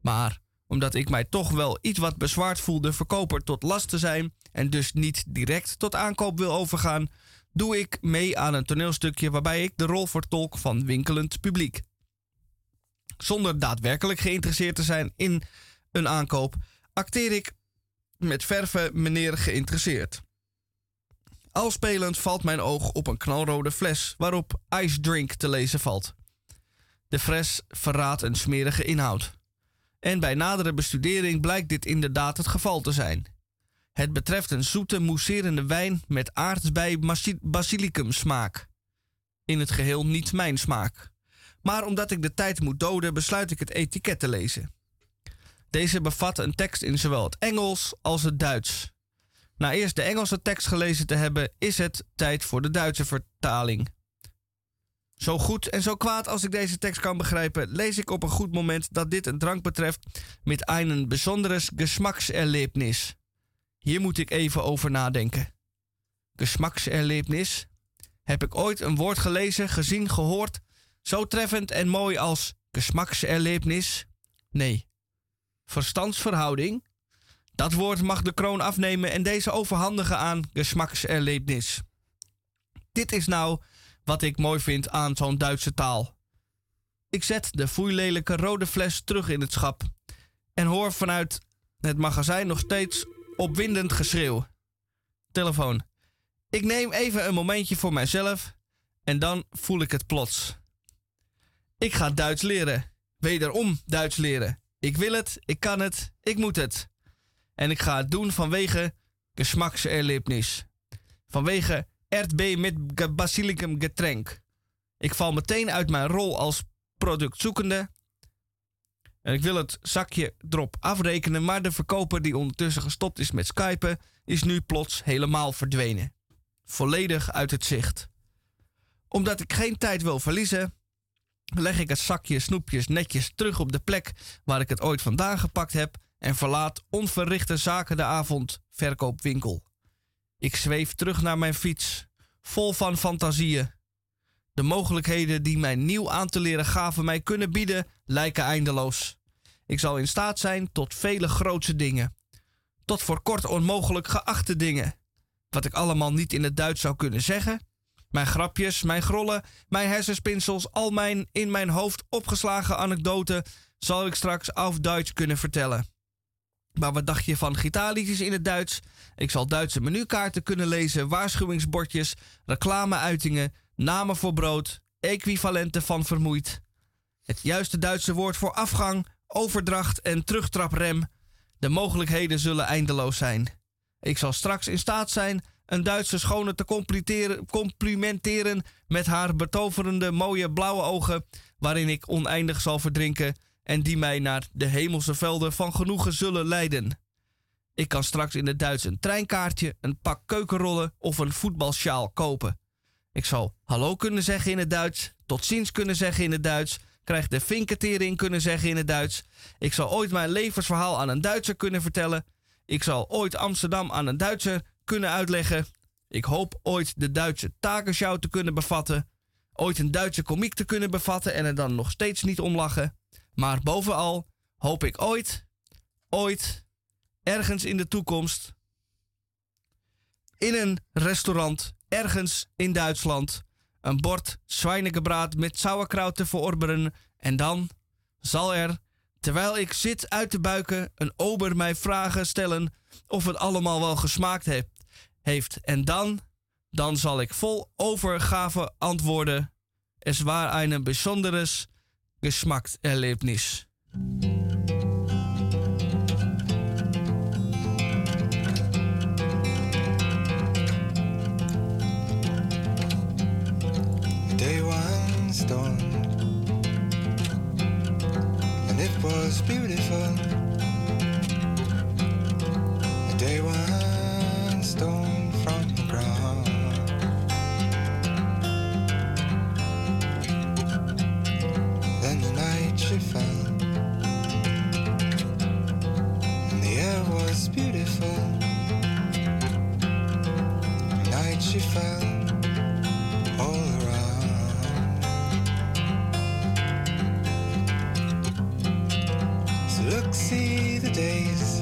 Maar omdat ik mij toch wel iets wat bezwaard voelde verkoper tot last te zijn en dus niet direct tot aankoop wil overgaan, doe ik mee aan een toneelstukje waarbij ik de rol vertolk van winkelend publiek. Zonder daadwerkelijk geïnteresseerd te zijn in een aankoop, acteer ik met verven meneer geïnteresseerd. Al spelend valt mijn oog op een knalrode fles waarop ice drink te lezen valt. De fles verraadt een smerige inhoud. En bij nadere bestudering blijkt dit inderdaad het geval te zijn. Het betreft een zoete, mousserende wijn met aardbei basilicum smaak. In het geheel niet mijn smaak. Maar omdat ik de tijd moet doden, besluit ik het etiket te lezen. Deze bevat een tekst in zowel het Engels als het Duits. Na eerst de Engelse tekst gelezen te hebben, is het tijd voor de Duitse vertaling. Zo goed en zo kwaad als ik deze tekst kan begrijpen, lees ik op een goed moment dat dit een drank betreft met een besonderes Geschmackserlebnis. Hier moet ik even over nadenken. Geschmackserlebnis? Heb ik ooit een woord gelezen, gezien, gehoord, zo treffend en mooi als Geschmackserlebnis? Nee. Verstandsverhouding? Dat woord mag de kroon afnemen en deze overhandigen aan Geschmackserlebnis. Dit is nou wat ik mooi vind aan zo'n Duitse taal. Ik zet de foeilelijke rode fles terug in het schap en hoor vanuit het magazijn nog steeds opwindend geschreeuw. Telefoon. Ik neem even een momentje voor mijzelf en dan voel ik het plots. Ik ga Duits leren. Wederom Duits leren. Ik wil het, ik kan het, ik moet het. En ik ga het doen vanwege Geschmackserlebnis. Vanwege RB met basilicum getränk. Ik val meteen uit mijn rol als productzoekende. En ik wil het zakje erop afrekenen, maar de verkoper die ondertussen gestopt is met skypen, is nu plots helemaal verdwenen. Volledig uit het zicht. Omdat ik geen tijd wil verliezen, leg ik het zakje snoepjes netjes terug op de plek waar ik het ooit vandaan gepakt heb en verlaat onverrichte zaken de avond verkoopwinkel. Ik zweef terug naar mijn fiets, vol van fantasieën. De mogelijkheden die mijn nieuw aan te leren gaven mij kunnen bieden, lijken eindeloos. Ik zal in staat zijn tot vele grootse dingen. Tot voor kort onmogelijk geachte dingen. Wat ik allemaal niet in het Duits zou kunnen zeggen. Mijn grapjes, mijn grollen, mijn hersenspinsels, al mijn in mijn hoofd opgeslagen anekdoten zal ik straks auf Duits kunnen vertellen. Maar wat dacht je van gitaarliedjes in het Duits? Ik zal Duitse menukaarten kunnen lezen, waarschuwingsbordjes, reclameuitingen, namen voor brood, equivalenten van vermoeid. Het juiste Duitse woord voor afgang, overdracht en terugtraprem. De mogelijkheden zullen eindeloos zijn. Ik zal straks in staat zijn een Duitse schone te complimenteren- met haar betoverende mooie blauwe ogen, waarin ik oneindig zal verdrinken en die mij naar de hemelse velden van genoegen zullen leiden. Ik kan straks in het Duits een treinkaartje, een pak keukenrollen of een voetbalsjaal kopen. Ik zal hallo kunnen zeggen in het Duits, tot ziens kunnen zeggen in het Duits, krijg de vinketering kunnen zeggen in het Duits. Ik zal ooit mijn levensverhaal aan een Duitser kunnen vertellen. Ik zal ooit Amsterdam aan een Duitser kunnen uitleggen. Ik hoop ooit de Duitse takenschouw te kunnen bevatten. Ooit een Duitse komiek te kunnen bevatten en er dan nog steeds niet om lachen. Maar bovenal hoop ik ooit, ooit, ergens in de toekomst, in een restaurant, ergens in Duitsland, een bord zwijnengebraad met sauerkraut te verorberen. En dan zal er, terwijl ik zit uit te buiken, een ober mij vragen stellen of het allemaal wel gesmaakt heeft. Heeft. En dan, dan zal ik vol overgave antwoorden. Es war ein besonderes Geschmackserlebnis. Day one storm, and it was beautiful. Day one she fell, and the air was beautiful. Night she fell all around. So look, see the days,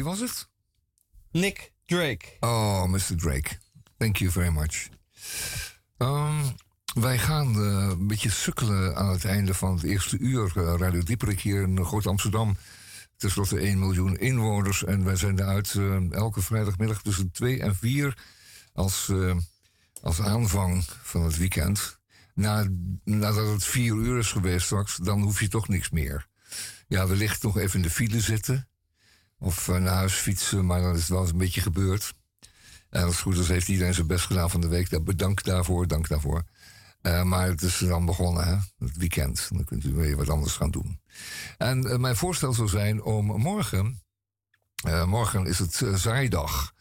Wie was het? Nick Drake. Oh, Mr. Drake. Thank you very much. Ehm, wij gaan eh, een beetje sukkelen aan het einde van het eerste uur. eh, Radio Dieperik hier in Groot Amsterdam. Ten slotte 1 miljoen inwoners. En wij zenden uit eh, elke vrijdagmiddag tussen 2 en 4 als, als aanvang van het weekend. Na, nadat het 4 uur is geweest straks, dan hoef je toch niks meer. Ja, wellicht nog even in de file zitten. Of eh, naar huis fietsen, maar dan is wel eens een beetje gebeurd. En als het goed is, heeft iedereen zijn best gedaan van de week. Bedankt daarvoor, dank daarvoor. Eh, maar het is dan begonnen, hè? het weekend. Dan kunt u weer wat anders gaan doen. En eh, mijn voorstel zou zijn om morgen... morgen is het zaaidag.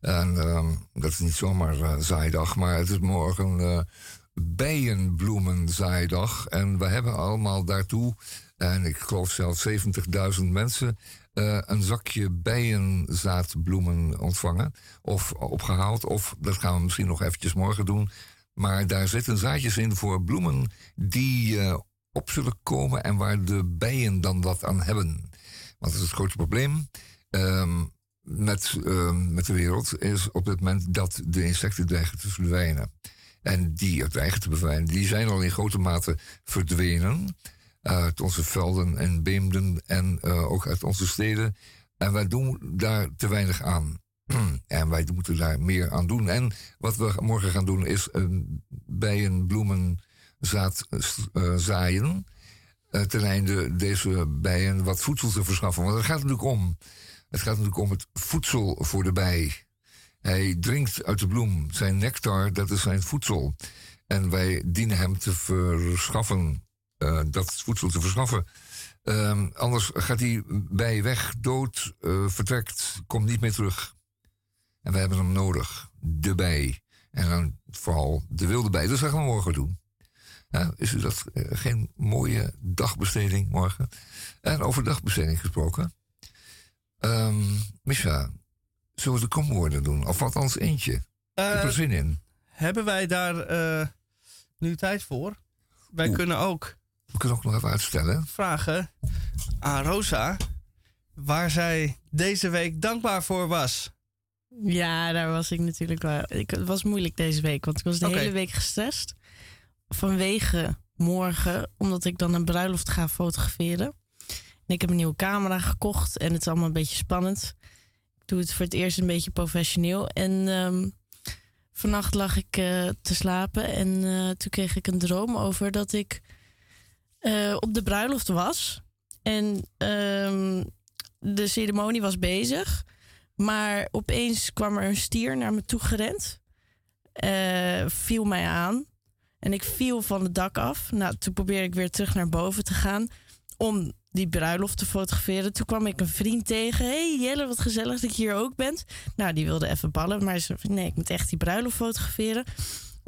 En ehm, dat is niet zomaar zaaidag, maar het is morgen bijenbloemenzaaidag. En we hebben allemaal daartoe, en ik geloof zelfs 70.000 mensen... eh, een zakje bijenzaadbloemen ontvangen of opgehaald. Of dat gaan we misschien nog eventjes morgen doen. Maar daar zitten zaadjes in voor bloemen die eh, op zullen komen en waar de bijen dan wat aan hebben. Want dat is het grote probleem ehm, met, ehm, met de wereld is op het moment dat de insecten dreigen te verdwijnen. En die er dreigen te verdwijnen, die zijn al in grote mate verdwenen uit onze velden en beemden en eh, ook uit onze steden. En wij doen daar te weinig aan. [CLEARS THROAT] en wij moeten daar meer aan doen. En wat we morgen gaan doen is een bijen bloemenzaad eh, zaaien. Uh, ten einde deze bijen wat voedsel te verschaffen. Want het gaat natuurlijk om. Het gaat natuurlijk om het voedsel voor de bij. Hij drinkt uit de bloem. Zijn nectar, dat is zijn voedsel. En wij dienen hem te verschaffen. Eh, dat voedsel te verschaffen. Ehm, anders gaat hij bij weg, dood, eh, vertrekt, komt niet meer terug. En we hebben hem nodig. De bij. En dan vooral de wilde bij. Dat gaan we morgen doen. Ja, is dat eh, geen mooie dagbesteding morgen? En over dagbesteding gesproken. Ehm Misha, zullen we de komwoorden doen? Of althans eentje. Ik heb er zin in. hebben wij daar nu tijd voor? Wij Oeh. kunnen ook We kunnen ook nog even uitstellen. vragen aan Rosa waar zij deze week dankbaar voor was. Ja, daar was ik natuurlijk wel. Ik, het was moeilijk deze week, want ik was de hele week gestrest. Vanwege morgen, omdat ik dan een bruiloft ga fotograferen. En ik heb een nieuwe camera gekocht en het is allemaal een beetje spannend. Ik doe het voor het eerst een beetje professioneel. En ehm, vannacht lag ik eh, te slapen en eh, toen kreeg ik een droom over dat ik eh, op de bruiloft was. En ehm, de ceremonie was bezig. Maar opeens kwam er een stier naar me toe gerend. Eh, viel mij aan. En ik viel van het dak af. Nou, toen probeerde ik weer terug naar boven te gaan. Om die bruiloft te fotograferen. Toen kwam ik een vriend tegen. hey Jelle, wat gezellig dat je hier ook bent. Nou, die wilde even ballen. Maar ze nee, ik moet echt die bruiloft fotograferen.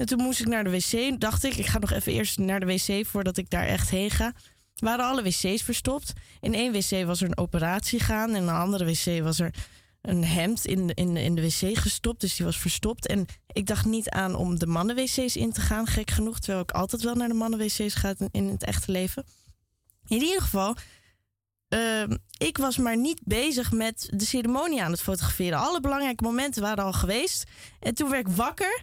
En toen moest ik naar de wc. Dacht ik, ik ga nog even eerst naar de wc voordat ik daar echt heen ga. Waren alle wc's verstopt. In één wc was er een operatie gaan. En in een andere wc was er een hemd in, de- in, in de wc gestopt. Dus die was verstopt. En ik dacht niet aan om de mannen-wc's in te gaan, gek genoeg. Terwijl ik altijd wel naar de mannen-wc's ga in, in het echte leven. In ieder geval, ehm, ik was maar niet bezig met de ceremonie aan het fotograferen. Alle belangrijke momenten waren al geweest. En toen werd ik wakker.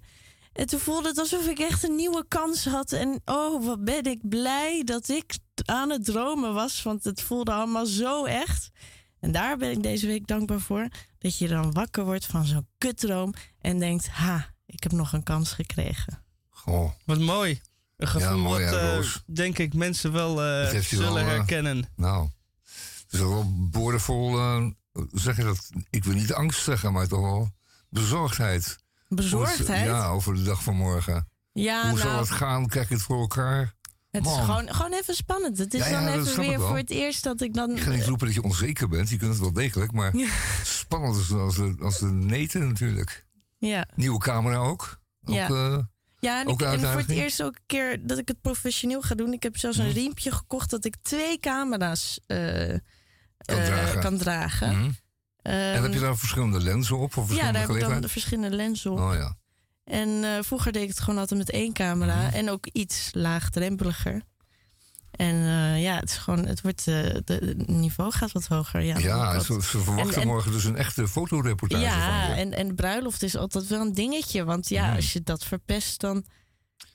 En toen voelde het alsof ik echt een nieuwe kans had. En oh, wat ben ik blij dat ik aan het dromen was. Want het voelde allemaal zo echt. En daar ben ik deze week dankbaar voor. Dat je dan wakker wordt van zo'n kutdroom. En denkt, ha, ik heb nog een kans gekregen. Goh, Wat mooi. Een gevoel Ja, mooi, wat, hè, eh, denk ik, mensen wel eh, zullen wel, eh, herkennen. nou. Het is wel boordevol, eh, zeg je dat? Ik wil niet angst zeggen, maar toch wel bezorgdheid. Bezorgdheid? Ja, over de dag van morgen. Ja, Hoe zal nou, het gaan? Krijg ik het voor elkaar? het is gewoon, gewoon even spannend. Het is Ja, ja, dan even weer voor het eerst dat ik dan... Ik ga niet roepen dat je onzeker bent. Je kunt het wel degelijk, maar spannend is als de, als de neten natuurlijk. Ja, Nieuwe camera ook. ook Ja. eh, ja en, ik, en voor het eerst ook een keer dat ik het professioneel ga doen. Ik heb zelfs een Mhm. riempje gekocht dat ik twee camera's eh, Kan eh, dragen. kan dragen. mhm. En heb je Ehm, daar verschillende lenzen op? Of ja, verschillende daar heb ik dan verschillende lenzen op. Oh ja. En eh, vroeger deed ik het gewoon altijd met één camera. Mhm. En ook iets laagdrempeliger. En eh, ja, het is gewoon, het wordt, de, het niveau gaat wat hoger. Ja, Ja, ze, ze verwachten En- en- morgen dus een echte fotoreportage van ja je. en, en bruiloft is altijd wel een dingetje. Want ja, Mhm. als je dat verpest, dan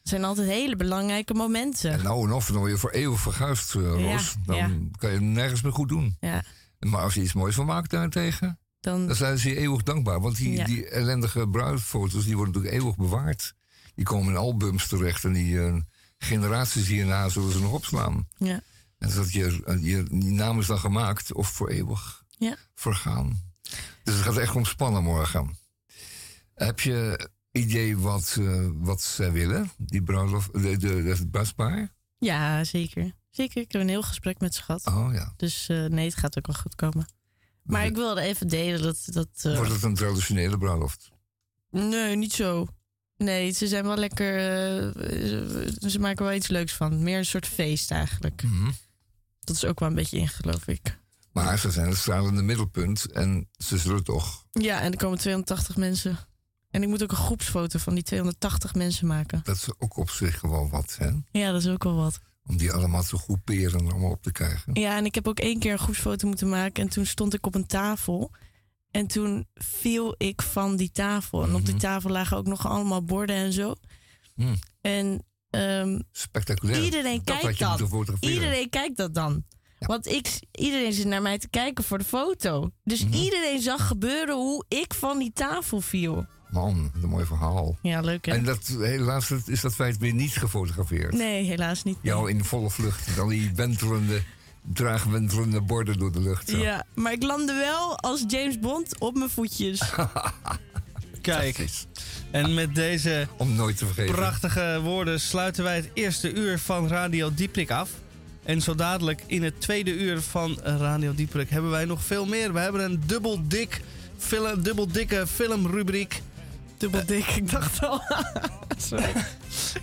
zijn altijd hele belangrijke momenten. En nou en of, dan word je voor eeuwig verguisd, Ja, Roos. Dan ja. kan je nergens meer goed doen. Ja, Maar als je iets moois van maakt daarentegen, dan, dan zijn ze je eeuwig dankbaar. Want die, Ja. die ellendige bruidfoto's, die worden natuurlijk eeuwig bewaard. Die komen in albums terecht en die eh, generaties hierna zullen ze nog opslaan. ja. En dat je, eh, je die naam is dan gemaakt of voor eeuwig Ja. vergaan. Dus het gaat echt om spannen morgen. Heb je idee wat, eh, wat zij willen, die bruiloft, de, de, het bruidspaar? ja, zeker. Zeker, ik heb een heel gesprek met ze gehad. Oh ja. Dus eh, nee, het gaat ook wel goed komen. Maar ik wilde even delen dat... dat eh, Wordt het een traditionele bruiloft? Nee, niet zo. Nee, ze zijn wel lekker. eh, ze maken wel iets leuks van. Meer een soort feest eigenlijk. Mhm. Dat is ook wel een beetje in, geloof ik. Maar ze zijn het stralende middelpunt en ze zullen toch, Ja, en er komen 280 mensen. En ik moet ook een groepsfoto van die 280 mensen maken. dat is ook op zich gewoon wat, hè? Ja, dat is ook wel wat. Om die allemaal te groeperen en allemaal op te krijgen. Ja, en ik heb ook één keer een groepsfoto moeten maken. En toen stond ik op een tafel. En toen viel ik van die tafel. En op die Mhm. tafel lagen ook nog allemaal borden en zo. Hmm. En ehm, Spectaculair. Iedereen dat kijkt fotograferen. Iedereen kijkt dat dan. Want ik, iedereen zit naar mij te kijken voor de foto. Dus Mhm. iedereen zag gebeuren hoe ik van die tafel viel. Man, wat een mooi verhaal. Ja, leuk hè? En dat, helaas is dat feit weer niet gefotografeerd. Nee, helaas niet. Jou in volle vlucht. al die wentelende, traag wentelende borden door de lucht. zo. Ja, maar ik landde wel als James Bond op mijn voetjes. [LAUGHS] Kijk, en met deze Om nooit te vergeten. prachtige woorden sluiten wij het eerste uur van Radio Dieprik af. En zo dadelijk in het tweede uur van Radio Dieprik hebben wij nog veel meer. We hebben een dubbel dik film, dubbel dikke filmrubriek. Dubbel dik, ik dacht al. [LAUGHS] Sorry.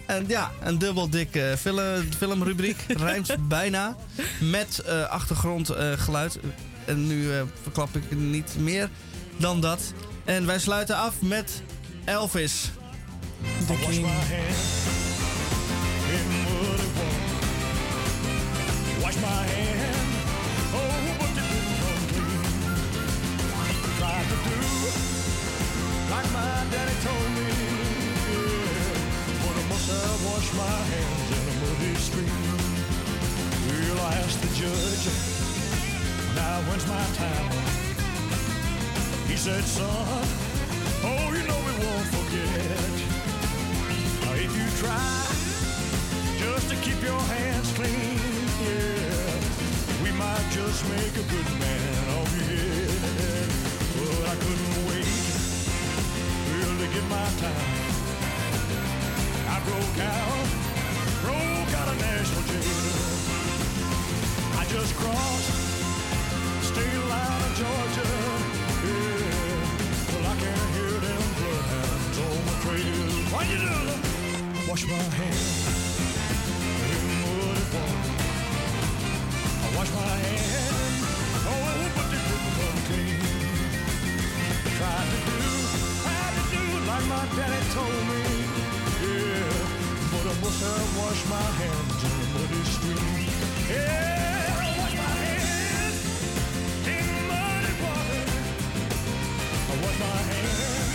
En ja, een dubbel dikke film, filmrubriek. [LAUGHS] Rijmt bijna. Met eh, achtergrondgeluid. en nu eh, verklap ik niet meer dan dat. En wij sluiten af met Elvis. King. Wash my hands, like my daddy told me, yeah. But I must have washed my hands in a muddy stream. Well, I asked the judge, now when's my time? He said, son, oh, you know we won't forget. If you try just to keep your hands clean, yeah, we might just make a good man of you. But I couldn't get my time. I broke out, broke out of national jail. I just crossed state line of Georgia. Yeah, well I can hear them bloodhounds on my trail. What you do? Wash my hands in muddy water. I wash my hands, oh, but they didn't come clean. Tried to do, like my daddy told me. Yeah, but I must have washed my hands in the muddy stream. Yeah, I wash my hands in muddy water. I wash my hands,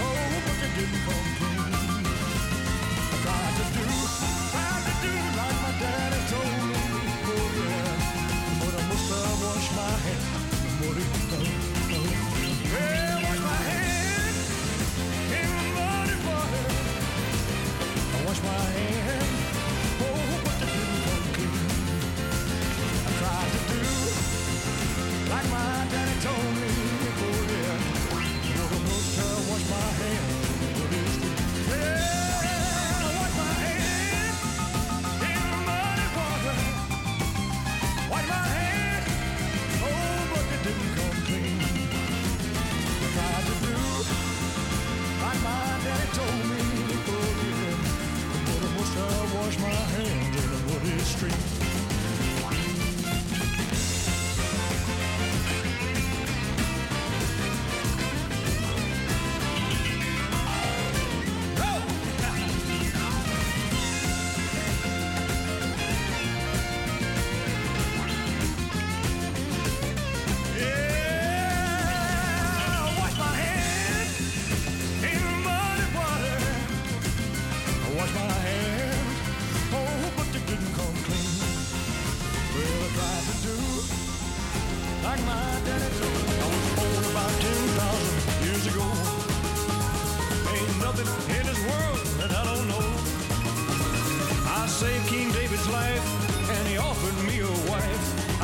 oh, but they didn't come wash my hands, in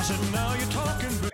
said, now you're talking. big."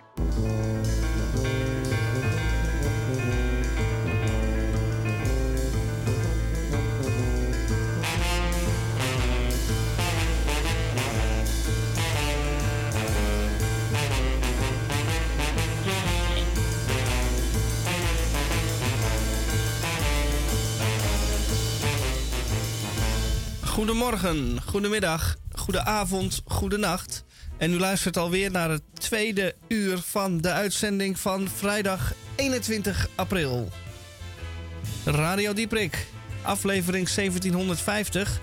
Goedemorgen, goedemiddag, goedenavond, goedenacht. En u luistert alweer naar het tweede uur van de uitzending van vrijdag 21 april. Radio Dieprik, aflevering 1750.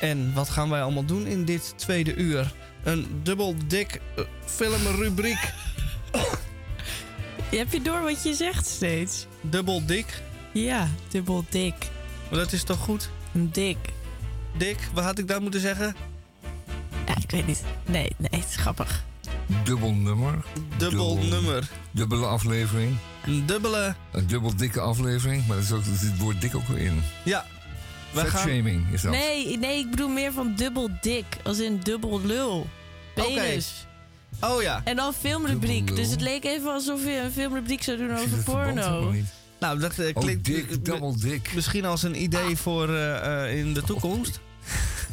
En wat gaan wij allemaal doen in dit tweede uur? Een dubbel dik eh, filmrubriek. [LAUGHS] Heb je door wat je zegt steeds? Dubbel dik. Ja, dubbel dik. Maar dat is toch goed? Dik. Dik, wat had ik daar moeten zeggen? Ja, ik weet niet. Nee, nee, het is grappig. Dubbel nummer. Dubbel nummer. Dubbele aflevering. Een dubbele. Een dubbel dikke aflevering. Maar er zit het woord dik ook wel in. Ja. Gaan, Fatshaming is dat. Nee, nee, ik bedoel meer van dubbel dik. Als in dubbel lul. Penis. oh ja. En dan filmrubriek. Dus het leek even alsof je een filmrubriek zou doen over porno. Nou, dat Oh, klinkt dik, dubbel dik. misschien als een idee voor eh, eh, in de toekomst.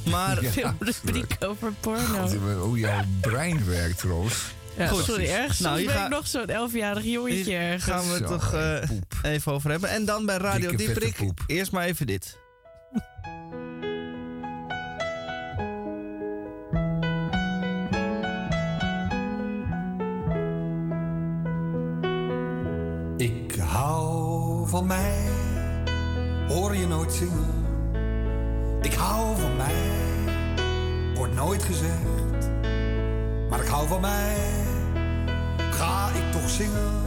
Maar Ja. [LAUGHS] Filmrubriek over porno. God, hoe jouw brein werkt, Roos. Ja, Goed. sorry, ergens Nou, hier ben ga- ik nog zo'n elfjarig jongetje ergens. gaan we het toch eh, even over hebben. En dan bij Radio Dikke, vette Dieprik. Eerst maar even dit. Ik hou van mij, hoor je nooit zingen. Ik hou van mij, wordt nooit gezegd. Maar ik hou van mij, ga ik toch zingen.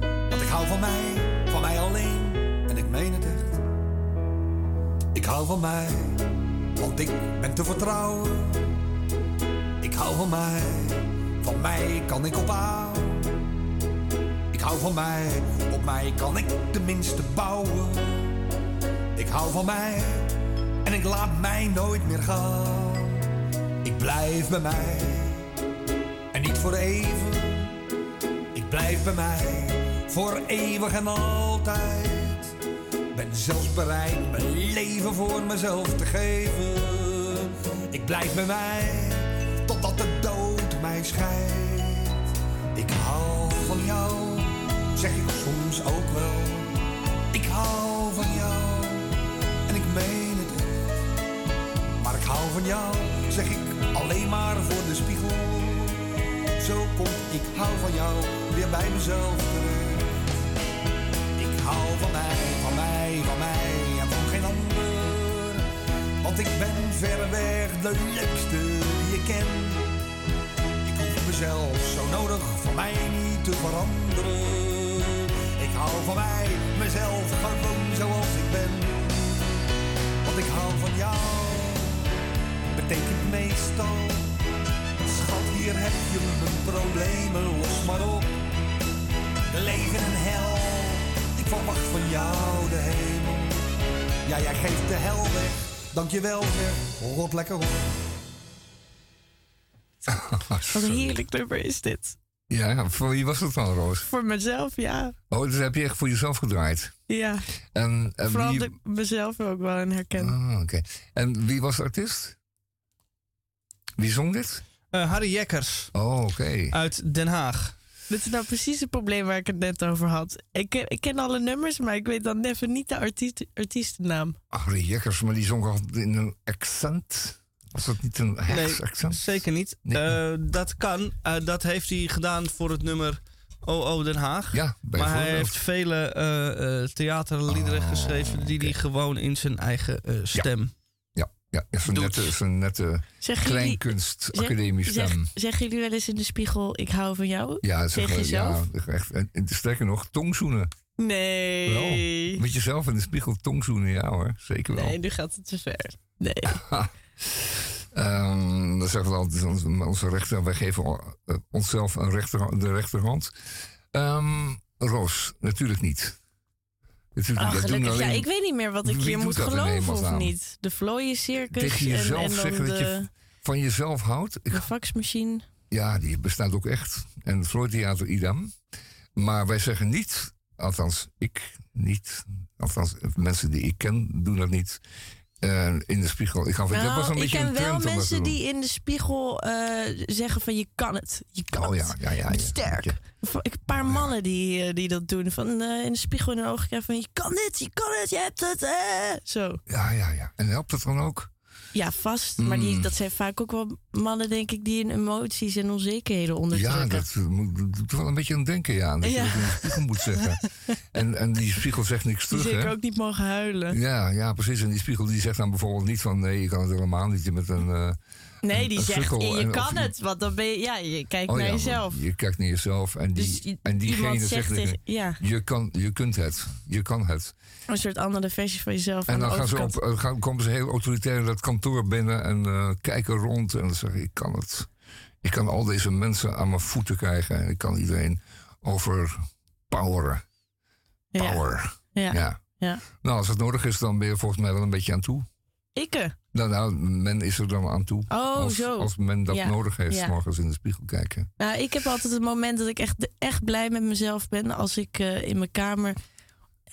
Want ik hou van mij, van mij alleen, en ik meen het echt. Ik hou van mij, want ik ben te vertrouwen. Ik hou van mij, van mij kan ik op aan. Ik hou van mij, op mij kan ik tenminste bouwen. Ik hou van mij en ik laat mij nooit meer gaan. Ik blijf bij mij en niet voor even. Ik blijf bij mij voor eeuwig en altijd. Ben zelfs bereid mijn leven voor mezelf te geven. Ik blijf bij mij totdat de dood mij scheidt. Ik hou van jou, zeg ik soms ook wel. Ik hou van jou en ik meen hou van jou, zeg ik alleen maar voor de spiegel. Zo kom ik hou van jou weer bij mezelf. Ik hou van mij, van mij, van mij en van geen ander. Want ik ben verreweg de leukste die je kent. Ik hoef mezelf zo nodig voor mij niet te veranderen. Ik hou van mij, mezelf gewoon zoals ik ben. Want ik hou van jou, betekent meestal. Schat, hier heb je mijn problemen, los maar op. Leven en hel, ik verwacht van jou de hemel. Ja, jij geeft de hel weg, dankjewel zeg, rot lekker op. [LAUGHS] Wat een heerlijk nummer is dit. Ja, voor wie was het dan, Roos? Voor mezelf, ja. Oh, dus heb je echt voor jezelf gedraaid. Ja, En, en vooral wie... dat ik mezelf ook wel in herken. Ah, oké. En wie was de artiest? Wie zong dit? Eh, Harry Jekkers Oh, oké. uit Den Haag. Dit is nou precies het probleem waar ik het net over had. Ik, ken- ik ken alle nummers, maar ik weet dan even niet de artiest, artiestennaam. Harry Jekkers, maar die zong al in een accent. Was dat niet een Heks accent? Zeker niet. Nee. Eh, dat kan. Eh, dat heeft hij gedaan voor het nummer OO Den Haag. Ja, maar hij heeft vele eh, eh, theaterliederen Oh, geschreven die hij gewoon in zijn eigen stem. Ja, Doet. nette, nette jullie, kleinkunst-academie zeg, stem. zeggen jullie wel eens in de spiegel, ik hou van jou? Ja, zeg, tegen jezelf? ja, echt. En, en sterker nog, tongzoenen. Nee. Wel. Met jezelf in de spiegel tongzoenen, ja hoor. Zeker wel. Nee, nu gaat het te ver. Nee. [LAUGHS] Ehm, dan zeggen we altijd, onze- onze rechter, wij geven eh, onszelf een rechter, de rechterhand. Ehm Roos, natuurlijk niet. Dat doen gelukkig. Ja, ik weet niet meer wat ik hier moet geloven of niet. De vlooien circus Tegen en, jezelf en dan zeggen dat je van jezelf houdt. De faxmachine. ja, die bestaat ook echt. En het Floyd Theater idem. Maar wij zeggen niet, althans ik niet, althans mensen die ik ken doen dat niet. Eh, in de spiegel. Ik, dat was Nou, een ik beetje ken wel mensen die in de spiegel eh, zeggen van je kan het. Je kan Oh ja, het. ja, ja. Sterk. Ja. Een paar mannen die, eh, die dat doen. Van in de spiegel in hun ogen krijgen van je kan dit, je kan het, je hebt het. Zo. Ja, ja, ja. En helpt het dan ook? Ja, vast. Maar die, Mm. dat zijn vaak ook wel mannen, denk ik, die hun emoties en onzekerheden Ja, onderdrukken. dat eh, moet- dat doet wel een beetje aan denken, ja. Dat Ja. je dat in de spiegel moet zeggen. [LAUGHS] En, en die spiegel zegt niks Die terug, zeker hè? ook niet mogen huilen. Ja, ja, precies. En die spiegel die zegt dan bijvoorbeeld niet van... nee, je kan het helemaal niet met een... eh, Nee, die een zegt, je en- kan het. Want dan ben je, ja, je kijkt oh naar ja, jezelf. Je kijkt naar jezelf en, die, Dus en diegene zegt... zegt ja. je, kan, je kunt het. Je kan het. Een soort andere versie van jezelf En dan gaan ze op, eh, gaan, komen ze heel autoritair in dat kantoor binnen... en eh, kijken rond en dan zeggen ik kan het. Ik kan al deze mensen aan mijn voeten krijgen en ik kan iedereen overpoweren. Ja. Power. Ja. Ja. Ja. Nou, als het nodig is, dan ben je volgens mij wel een beetje aan toe. Ikke. Nou, nou men is er dan aan toe. Oh, als, zo. Als men dat Ja. nodig heeft, Ja. morgens in de spiegel kijken. Nou, ik heb altijd het moment dat ik echt, echt blij met mezelf ben. Als ik eh, in mijn kamer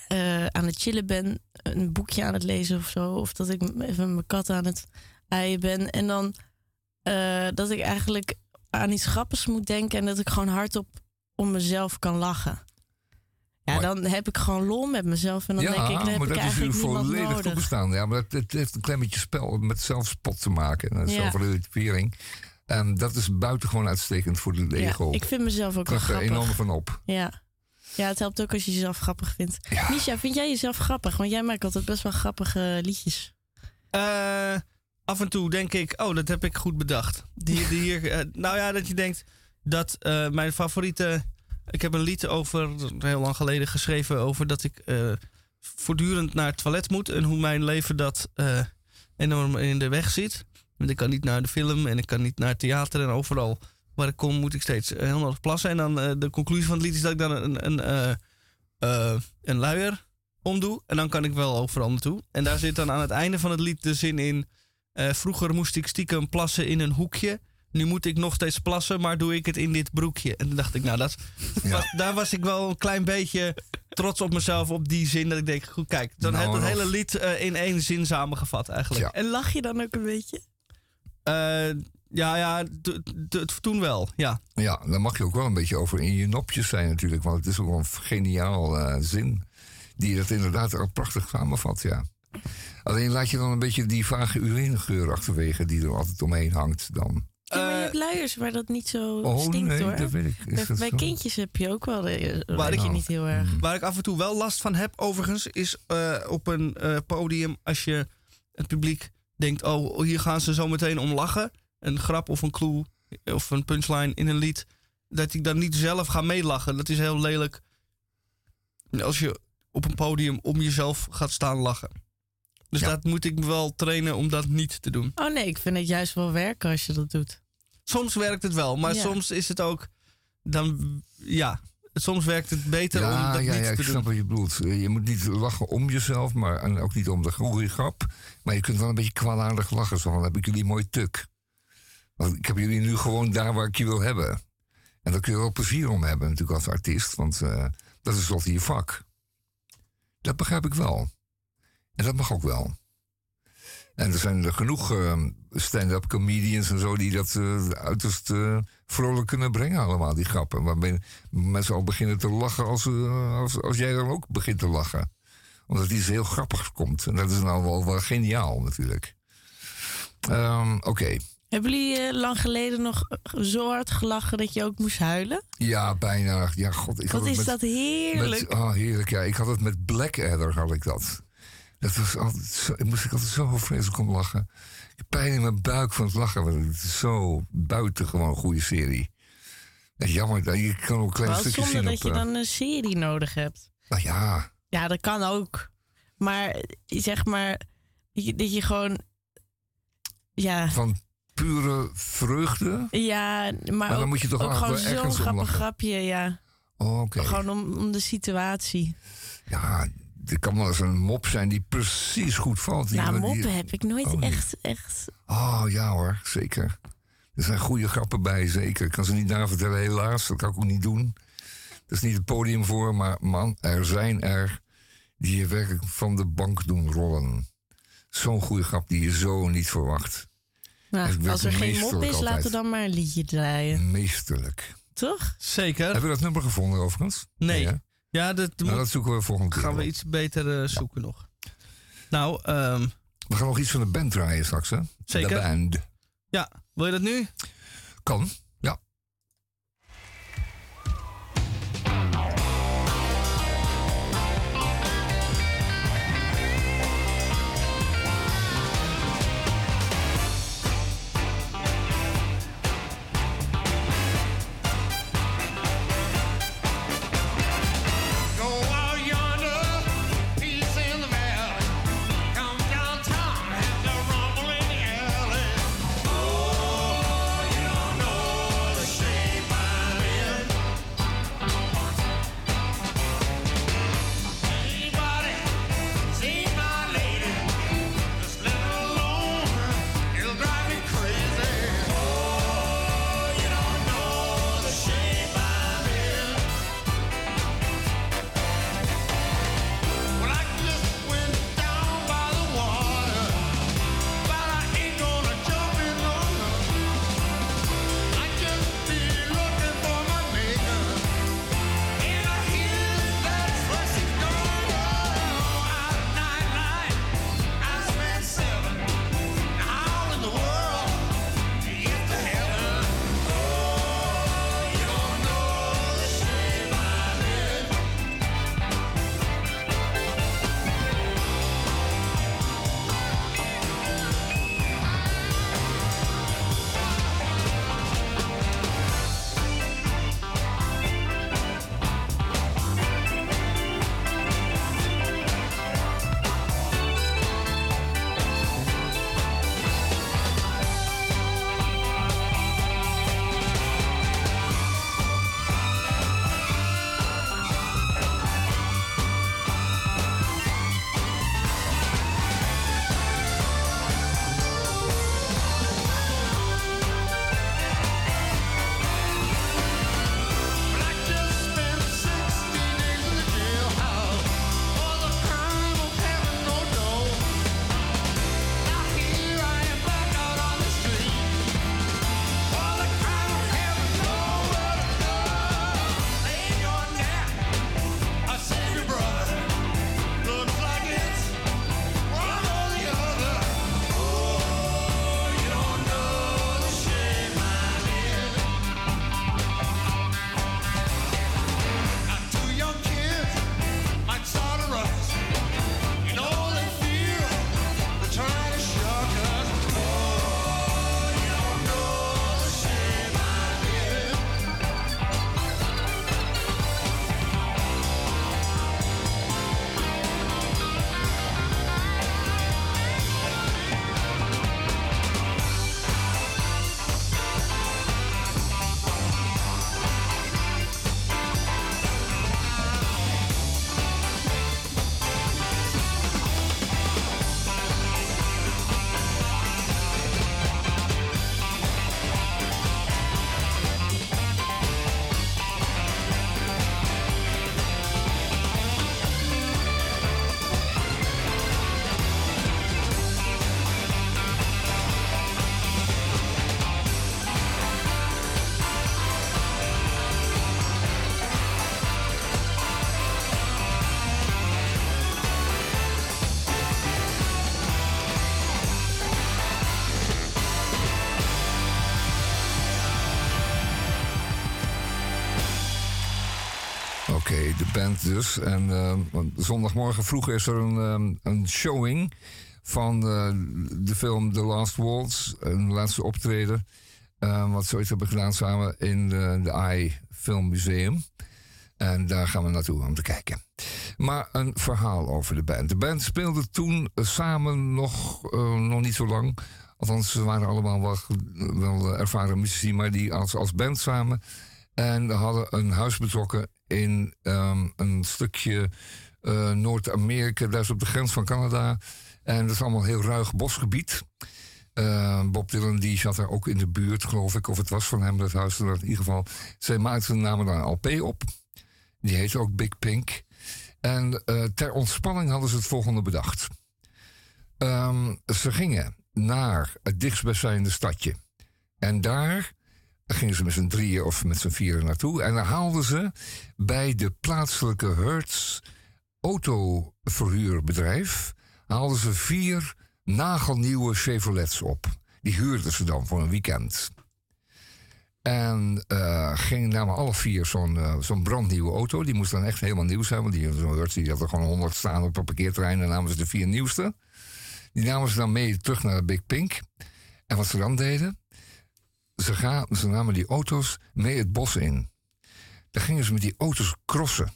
eh, aan het chillen ben. Een boekje aan het lezen of zo. Of dat ik even mijn kat aan het aaien ben. En dan eh, dat ik eigenlijk aan iets grappigs moet denken. En dat ik gewoon hardop om mezelf kan lachen. Ja, Maar- dan heb ik gewoon lol met mezelf. En dan ja, denk ik, dan heb maar ik dat is eigenlijk niemand volledig toegestaan. Ja, maar het, het heeft een klein beetje spel met zelfspot te maken. En Ja. zelfrelativering. En dat is buitengewoon uitstekend voor de Ja, ego. ik vind mezelf ook wel Krijg er grappig. enorm van op. Ja. Ja, het helpt ook als je jezelf grappig vindt. Misha, vind jij jezelf grappig? Want jij maakt altijd best wel grappige liedjes. Eh, af en toe denk ik, oh, dat heb ik goed bedacht. Die, die [LAUGHS] hier, eh, nou ja, dat je denkt dat eh, mijn favoriete. Ik heb een lied over, heel lang geleden geschreven, over dat ik voortdurend naar het toilet moet. En hoe mijn leven dat enorm in de weg zit. Want ik kan niet naar de film en ik kan niet naar het theater. En overal waar ik kom moet ik steeds eh, heel nodig plassen. En dan eh, de conclusie van het lied is dat ik dan een, een, eh, eh, een luier omdoe. En dan kan ik wel overal naartoe. En daar zit dan aan het einde van het lied de zin in. eh, vroeger moest ik stiekem plassen in een hoekje. Nu moet ik nog steeds plassen, maar doe ik het in dit broekje. En toen dacht ik, nou, dat [LAUGHS] was, daar was ik wel een klein beetje trots op mezelf. Op die zin dat ik denk, goed, kijk. Dan Nou, heb ik het hele lied in één zin samengevat eigenlijk. Ja. En lach je dan ook een beetje? Eh, ja, ja, toen wel, ja. Ja, daar mag je ook wel een beetje over in je nopjes zijn natuurlijk. Want het is ook wel een geniaal eh, zin. Die dat inderdaad ook prachtig samenvat, ja. Alleen laat je dan een beetje die vage urinegeur achterwege... die er altijd omheen hangt dan. Ja, maar je hebt luiers waar dat niet zo oh, stinkt nee, hoor. dat weet ik. Is Bij, kindjes heb je ook wel de, Waar ik- je niet heel erg. Hmm. Waar ik af en toe wel last van heb, overigens, is eh, op een eh, podium als je het publiek denkt: oh, hier gaan ze zo meteen om lachen. Een grap of een clue of een punchline in een lied. Dat ik dan niet zelf ga meelachen. Dat is heel lelijk. Als je op een podium om jezelf gaat staan lachen. Dus dat moet ik me wel trainen om dat niet te doen. Oh nee, ik vind het juist wel werken als je dat doet. Soms werkt het wel, maar Ja. soms is het ook. Dan, ja, soms werkt het beter om Ja, dat ja, niet ja, te ik doen. snap wat je bedoelt. Je moet niet lachen om jezelf, maar en ook niet om de goede grap. Maar je kunt wel een beetje kwaadaardig lachen. Zo van, heb ik jullie mooi tuk. Ik heb jullie nu gewoon daar waar ik je wil hebben. En daar kun je wel plezier om hebben natuurlijk als artiest. Want eh, dat is tot je vak. Dat begrijp ik wel. En dat mag ook wel. En er zijn er genoeg eh, stand-up comedians en zo die dat eh, uiterst eh, vrolijk kunnen brengen, allemaal die grappen. Waarbij mensen al beginnen te lachen als, als, als jij dan ook begint te lachen. Omdat iets heel grappigs komt. En dat is nou wel, wel geniaal natuurlijk. Ehm, Oké, Hebben jullie eh, lang geleden nog zo hard gelachen dat je ook moest huilen? ja, bijna. Ja, god, ik Wat is met- dat heerlijk. Met, oh, heerlijk, ja. Ik had het met Blackadder, had ik dat. Dat was altijd zo, moest ik altijd zo vreselijk om lachen. Ik heb pijn in mijn buik van het lachen. Want het is zo buitengewoon goede serie. Ja, jammer, dat- je kan ook een klein stukje zonder zien dat op... je eh, dan een serie nodig hebt. Nou ja, Ja, dat kan ook. Maar eh, zeg maar, dat je, dat je gewoon. Ja, van pure vreugde. ja maar, Maar dan ook, moet je toch ook gewoon zo'n grappig grapje, ja. Oh. Gewoon om, om de situatie. Ja, er kan wel eens een mop zijn die precies goed valt. Die- nou, die- moppen heb ik nooit Oh, echt, echt. Oh ja hoor, zeker. Er zijn goede grappen bij, zeker. Ik kan ze niet navertellen, helaas. Dat kan ik ook niet doen. Dat is niet het podium voor, maar man, er zijn er die je werkelijk van de bank doen rollen. Zo'n goede grap die je zo niet verwacht. Nou, als er geen mop is, laten we dan maar een liedje draaien. Meesterlijk. Toch? Zeker. Hebben we dat nummer gevonden overigens? Nee. Ja, dat, Nou, dat zoeken we volgende keer gaan we iets beter eh, zoeken nog. Nou, ehm, We gaan nog iets van de band draaien straks, hè? Zeker. De band. ja, wil je dat nu? Kan, De band dus. En eh, want zondagmorgen vroeg is er een, ehm, een showing van eh, de film The Last Waltz. Een laatste optreden. eh, wat ze ooit hebben gedaan samen in de, AI Film Museum. En daar gaan we naartoe om te kijken. Maar een verhaal over de band. De band speelde toen samen nog, eh, nog niet zo lang. Althans, ze waren allemaal wel, wel ervaren muzici, maar die als, als band samen. En hadden een huis betrokken in ehm, een stukje eh, Noord-Amerika. Dat is op de grens van Canada. En dat is allemaal heel ruig bosgebied. Eh, Bob Dylan die zat daar ook in de buurt, geloof ik. Of het was van hem, dat huis. In ieder geval, zij maakten namen daar een LP op. Die heette ook Big Pink. En eh, ter ontspanning hadden ze het volgende bedacht. Ehm, ze gingen naar het dichtstbijzijnde stadje. En daar gingen ze met z'n drieën of met z'n vieren naartoe. En dan haalden ze bij de plaatselijke Hertz autoverhuurbedrijf... haalden ze vier nagelnieuwe Chevrolets op. Die huurden ze dan voor een weekend. En eh gingen namen alle vier zo'n eh, zo'n brandnieuwe auto. Die moest dan echt helemaal nieuw zijn. Want die, Hertz die had er gewoon honderd staan op een parkeerterrein. En namen ze de vier nieuwste. Die namen ze dan mee terug naar Big Pink. En wat ze dan deden... Ze, gaan, ze namen die auto's mee het bos in. Dan gingen ze met die auto's crossen.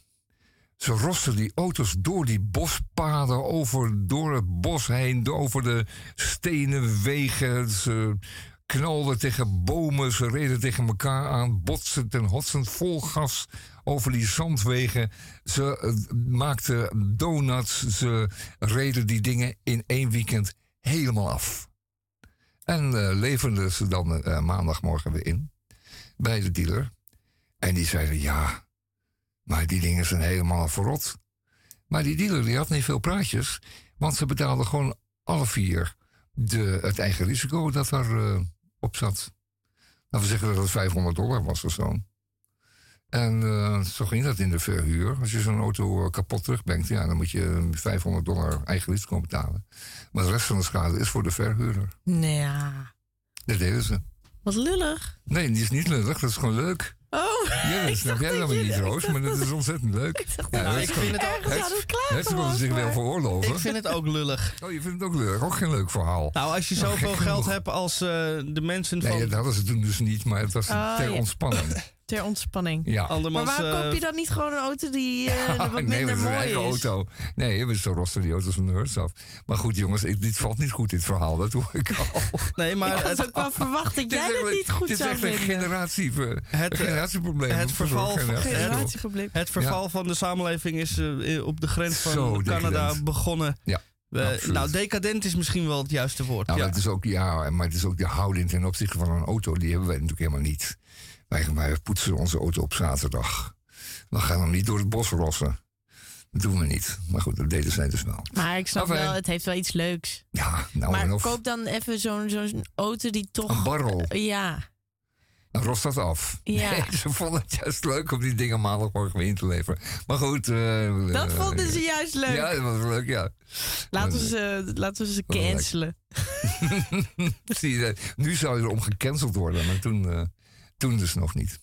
Ze rosten die auto's door die bospaden, over, door het bos heen, over de stenen wegen. Ze knalden tegen bomen, ze reden tegen elkaar aan, botsend en hotsend, vol gas over die zandwegen. Ze eh, maakten donuts, ze reden die dingen in één weekend helemaal af. En eh leverden ze dan eh, maandagmorgen weer in bij de dealer. En die zeiden ja, maar die dingen zijn helemaal verrot. Maar die dealer die had niet veel praatjes, want ze betaalden gewoon alle vier de, het eigen risico dat er eh, op zat. Laten we zeggen dat het 500 dollar was of zo. En eh, zo ging dat in de verhuur. Als je zo'n auto eh, kapot terugbrengt, ja, dan moet je 500 dollar eigen risico betalen. Maar de rest van de schade is voor de verhuurder. Nee, ja. Dat deden ze. Wat lullig. Nee, die is niet lullig, dat is gewoon leuk. Oh, Ja, dat [LAUGHS] ik snap jij je- niet, Roos, maar dat is ontzettend leuk. [LAUGHS] Ik dacht Ja, ik vind het ergens het- het zich wel veroorloven. Ik vind het ook lullig. Oh, je vindt het ook leuk. Ook geen leuk verhaal. Nou, als je Nou, zoveel geld genoeg. hebt als eh, de mensen van... Nee, dat hadden ze toen dus niet, maar het was Oh, ter ja. ontspanning. [LAUGHS] Ter ontspanning. Ja. Maar waarom eh, koop je dan niet gewoon een auto die eh, wat nee, minder mooi eigen is? auto. Nee, we zo rosten die auto's van de Hertz af. Maar goed, jongens, ik- dit valt niet goed, dit verhaal. Dat hoor ik al. Nee, maar Ik had het, ook wel verwacht dat [LAUGHS] jij het niet goed Dit is zou echt een vinden. generatie, Het, eh, generatieprobleem. het verval van- generatie. Het verval van de samenleving is eh, op de grens van Zo Canada decadent. begonnen. Ja, nou, decadent is misschien wel het juiste woord. Nou, ja. maar het is ook, ja, maar het is ook de houding ten opzichte van een auto. Die hebben wij natuurlijk helemaal niet. Wij, wij poetsen onze auto op zaterdag. We gaan hem niet door het bos rossen. Dat doen we niet. Maar goed, dat deden zij dus wel. Maar ik snap Enfin. wel, het heeft wel iets leuks. Ja, nou maar en of koop dan even zo'n zo'n auto die toch... een barrel. Ja, Dan rost dat af. Ja. [LAUGHS] Nee, ze vonden het juist leuk om die dingen maandagmorgen weer in te leveren. Maar goed. eh, dat eh, vonden ze juist leuk. Ja, dat was leuk, ja. laten, we ze, laten we ze cancelen. [LAUGHS] Zie je, nu zou je erom gecanceld worden, maar toen, eh, toen dus nog niet.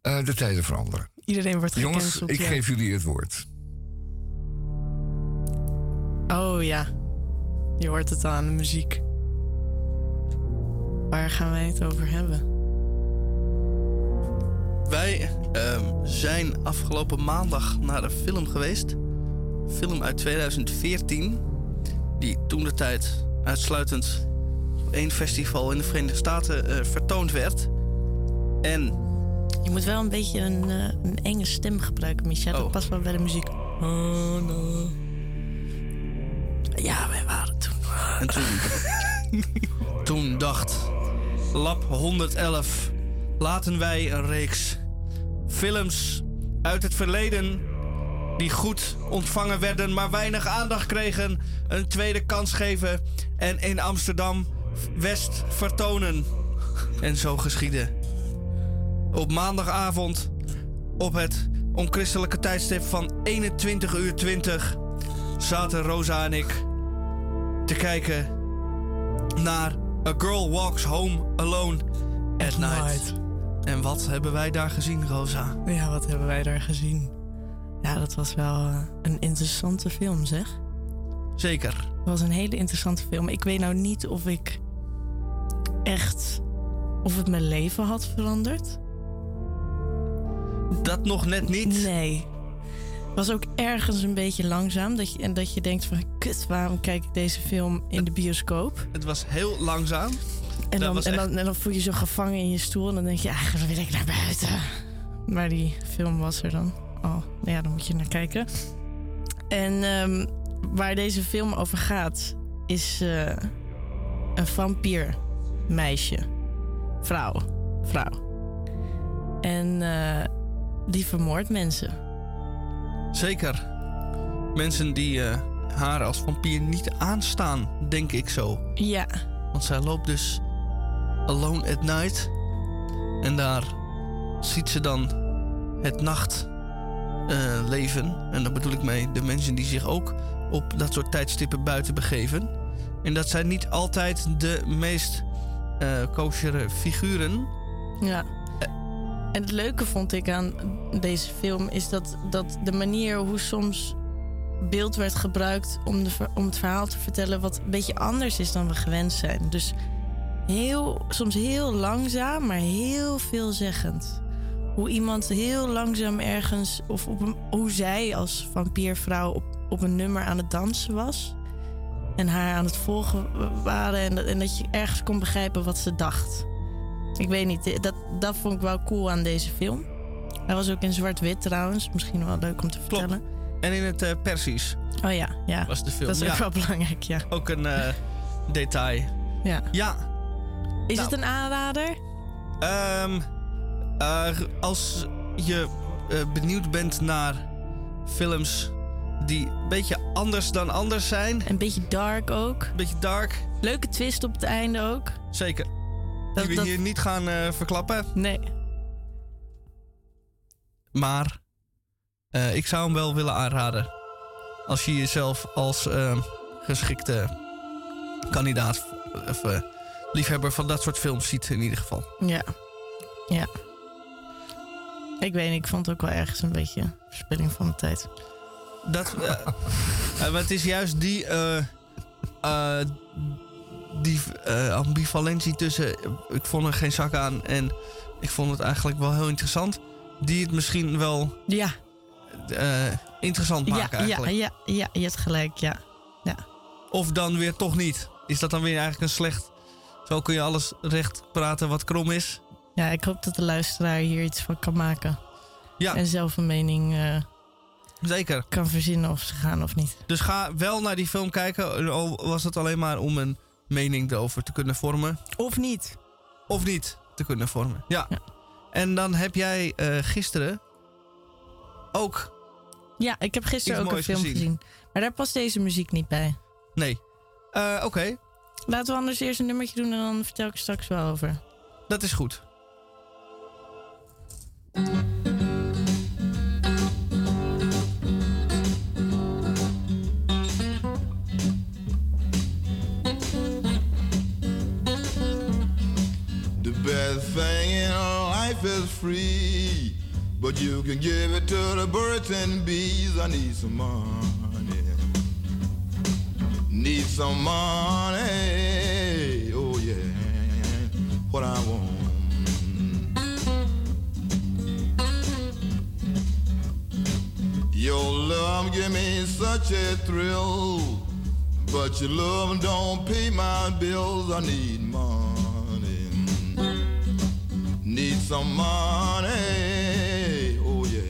Eh, de tijden veranderen. Iedereen wordt Jongens, gecanceld. ik ja. geef jullie het woord. Oh ja, je hoort het al aan de muziek. Waar gaan wij het over hebben? Wij ehm, zijn afgelopen maandag naar een film geweest. Een film uit 2014. Die toen de tijd uitsluitend op één festival in de Verenigde Staten eh, vertoond werd. En Je moet wel een beetje een, eh, een enge stem gebruiken, Micha. Dat Oh. past wel bij de muziek. Oh, no. Ja, wij waren toen. En toen, [LAUGHS] toen dacht Lab 111... laten wij een reeks films uit het verleden... die goed ontvangen werden, maar weinig aandacht kregen... een tweede kans geven en in Amsterdam West vertonen. En zo geschiedde. Op maandagavond op het onchristelijke tijdstip van 21 uur 20 zaten Rosa en ik te kijken naar A Girl Walks Home Alone at Night. En wat hebben wij daar gezien, Rosa? Ja, wat hebben wij daar gezien? Ja, dat was wel eh, een interessante film, zeg. Zeker. Het was een hele interessante film. Ik weet nou niet of ik echt... of het mijn leven had veranderd. Dat nog net niet. Nee. Het was ook ergens een beetje langzaam. Dat je, en dat je denkt van... Kut, waarom kijk ik deze film in de bioscoop? Het was heel langzaam. En dan, en, echt- dan, en dan voel je je zo gevangen in je stoel. En dan denk je, eigenlijk wil ik naar buiten. Maar die film was er dan. Oh, nou ja, dan moet je naar kijken. En ehm, waar deze film over gaat, is eh, een vampiermeisje. Vrouw. Vrouw. En eh, die vermoordt mensen. Zeker. Mensen die eh, haar als vampier niet aanstaan, denk ik zo. Ja, Want zij loopt dus alone at night. En daar ziet ze dan het nachtleven. en daar bedoel ik mee de mensen die zich ook op dat soort tijdstippen buiten begeven. En dat zijn niet altijd de meest eh koosjere figuren. Ja. En het leuke vond ik aan deze film is dat, dat de manier hoe soms beeld werd gebruikt om, de, om het verhaal te vertellen wat een beetje anders is dan we gewend zijn. Dus heel, soms heel langzaam, maar heel veelzeggend. Hoe iemand heel langzaam ergens, of op hoe zij als vampiervrouw op, op een nummer aan het dansen was. En haar aan het volgen waren. En en dat je ergens kon begrijpen wat ze dacht. Ik weet niet, dat, dat vond ik wel cool aan deze film. Hij was ook in zwart-wit trouwens. Misschien wel leuk om te vertellen. En in het eh, Persisch Oh ja, ja. was de film. dat is ook wel belangrijk, ja. ook een eh, detail. ja. Ja, Is Nou. het een aanrader? Ehm, eh, als je eh, benieuwd bent naar films die een beetje anders dan anders zijn, Een beetje dark ook. een beetje dark, Leuke twist op het einde ook. zeker. Dat- die we dat- hier niet gaan eh, verklappen. Nee. Maar eh, ik zou hem wel willen aanraden. Als je jezelf als eh, geschikte kandidaat of liefhebber van dat soort films ziet, in ieder geval. Ja. Ja. Ik weet niet, ik vond het ook wel ergens een beetje verspilling van mijn tijd. Dat, [LAUGHS] maar het is juist die, die eh, ambivalentie tussen. Ik vond er geen zak aan en ik vond het eigenlijk wel heel interessant. Die het misschien wel Ja, eh, interessant ja, maken ja, eigenlijk. ja, ja, je hebt gelijk, ja. Of dan weer toch niet. Is dat dan weer eigenlijk een slecht. Zo kun je alles recht praten wat krom is. Ja, ik hoop dat de luisteraar hier iets van kan maken. Ja. En zelf een mening eh, Zeker. kan verzinnen of ze gaan of niet. Dus ga wel naar die film kijken. Al was het alleen maar om een mening erover te kunnen vormen. Of niet. Of niet te kunnen vormen. Ja. Ja. En dan heb jij eh, gisteren ook. Ja, ik heb gisteren ook een film gezien. gezien. Maar daar past deze muziek niet bij. Nee. Eh, Oké, Laten we anders eerst een nummertje doen en dan vertel ik straks wel over. dat is goed. Free, but you can give it to the birds and bees. I need some money. Need some money. Oh yeah, what I want. Your love give me such a thrill, but your love don't pay my bills. I need money. Need some money. Oh yeah,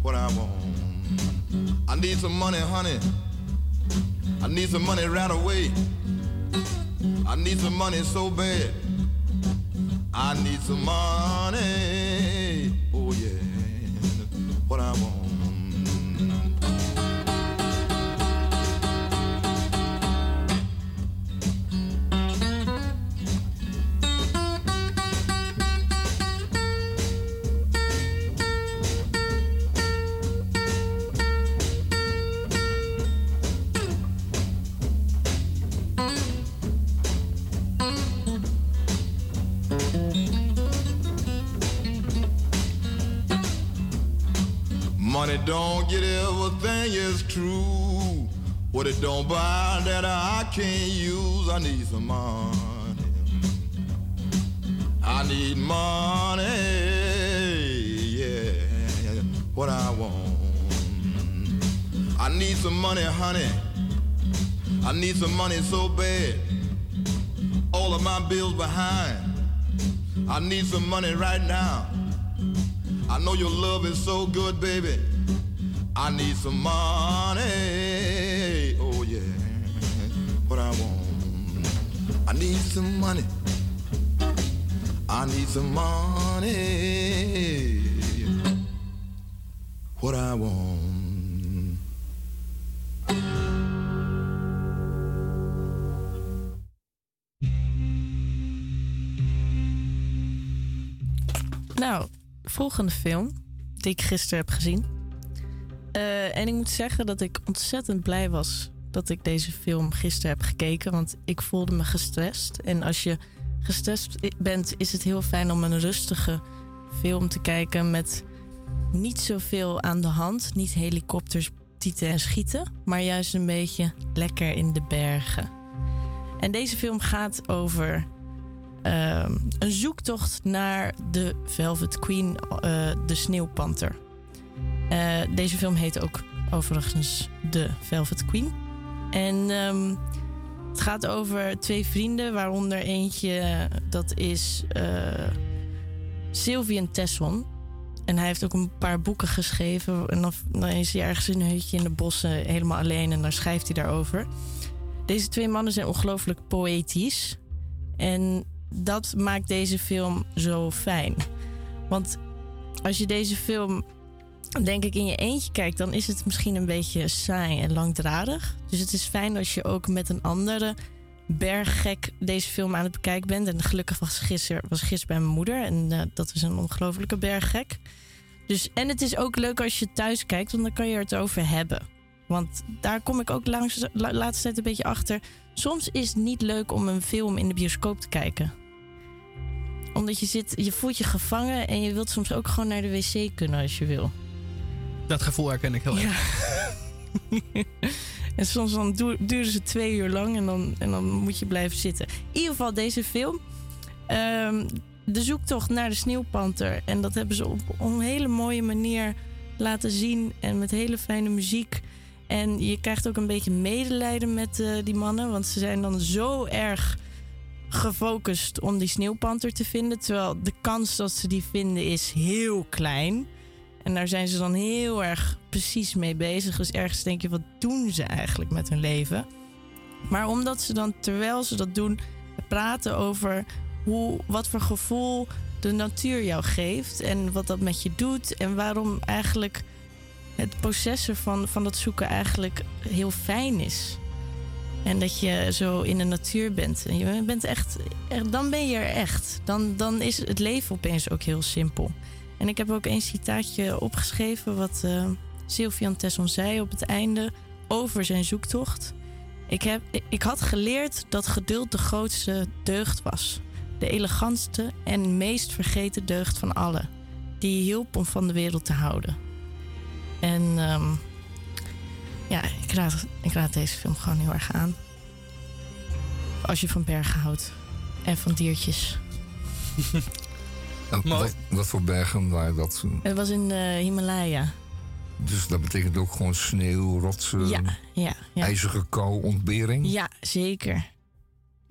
what I want. I need some money, honey. I need some money right away. I need some money so bad. I need some money. Oh yeah, what I want. Honey, don't get everything is true. What it don't buy that I can't use. I need some money. I need money. Yeah, what I want. I need some money, honey. I need some money so bad. All of my bills behind. I need some money right now. I know your love is so good, baby. I need some money. Oh yeah. What I want. I need some money. I need some money. What I want. Nou, volgende film die ik gisteren heb gezien. Eh, en ik moet zeggen dat ik ontzettend blij was dat ik deze film gisteren heb gekeken. Want ik voelde me gestrest. En als je gestrest bent, is het heel fijn om een rustige film te kijken met niet zoveel aan de hand. Niet helikopters, tieten en schieten. Maar juist een beetje lekker in de bergen. En deze film gaat over ehm, een zoektocht naar de Velvet Queen, eh, de sneeuwpanter. Eh, deze film heet ook overigens De Velvet Queen. En ehm, het gaat over twee vrienden, waaronder eentje, eh, dat is Sylvian Tesson. En hij heeft ook een paar boeken geschreven. En dan, dan is hij ergens in een hutje in de bossen helemaal alleen en dan schrijft hij daarover. Deze twee mannen zijn ongelooflijk poëtisch. En dat maakt deze film zo fijn. Want als je deze film, denk ik, in je eentje kijkt, dan is het misschien een beetje saai en langdradig. Dus het is fijn als je ook met een andere berggek deze film aan het bekijken bent. En gelukkig was gisteren, was gisteren bij mijn moeder. En eh, dat is een ongelofelijke berggek. Dus, en het is ook leuk als je thuis kijkt, want dan kan je het over hebben. Want daar kom ik ook langs, laatste tijd een beetje achter. Soms is het niet leuk om een film in de bioscoop te kijken. Omdat je zit, je voelt je gevangen en je wilt soms ook gewoon naar de wc kunnen als je wil. Dat gevoel herken ik heel erg. [LAUGHS] en soms dan duren ze twee uur lang en dan, en dan moet je blijven zitten. In ieder geval deze film. ehm, de zoektocht naar de sneeuwpanter. En dat hebben ze op, op een hele mooie manier laten zien. En met hele fijne muziek. En je krijgt ook een beetje medelijden met eh, die mannen. Want ze zijn dan zo erg gefocust om die sneeuwpanter te vinden. Terwijl de kans dat ze die vinden is heel klein. En daar zijn ze dan heel erg precies mee bezig. Dus ergens denk je, wat doen ze eigenlijk met hun leven? Maar omdat ze dan, terwijl ze dat doen, praten over hoe, wat voor gevoel de natuur jou geeft. En wat dat met je doet. En waarom eigenlijk het proces ervan, van dat zoeken eigenlijk heel fijn is. En dat je zo in de natuur bent. En je bent echt, dan ben je er echt. Dan, dan is het leven opeens ook heel simpel. En ik heb ook een citaatje opgeschreven wat eh Sylvian Tesson zei op het einde over zijn zoektocht. Ik, heb, ik had geleerd dat geduld de grootste deugd was. De elegantste en meest vergeten deugd van alle. Die hielp om van de wereld te houden. En ehm, ja, ik raad, ik raad deze film gewoon heel erg aan. Als je van bergen houdt. En van diertjes. [LAUGHS] En wat, wat voor bergen waren dat? Het was in de Himalaya. Dus dat betekent ook gewoon sneeuw, rotsen, Ja, ja, ja. ijzige kou, ontbering? Ja, zeker.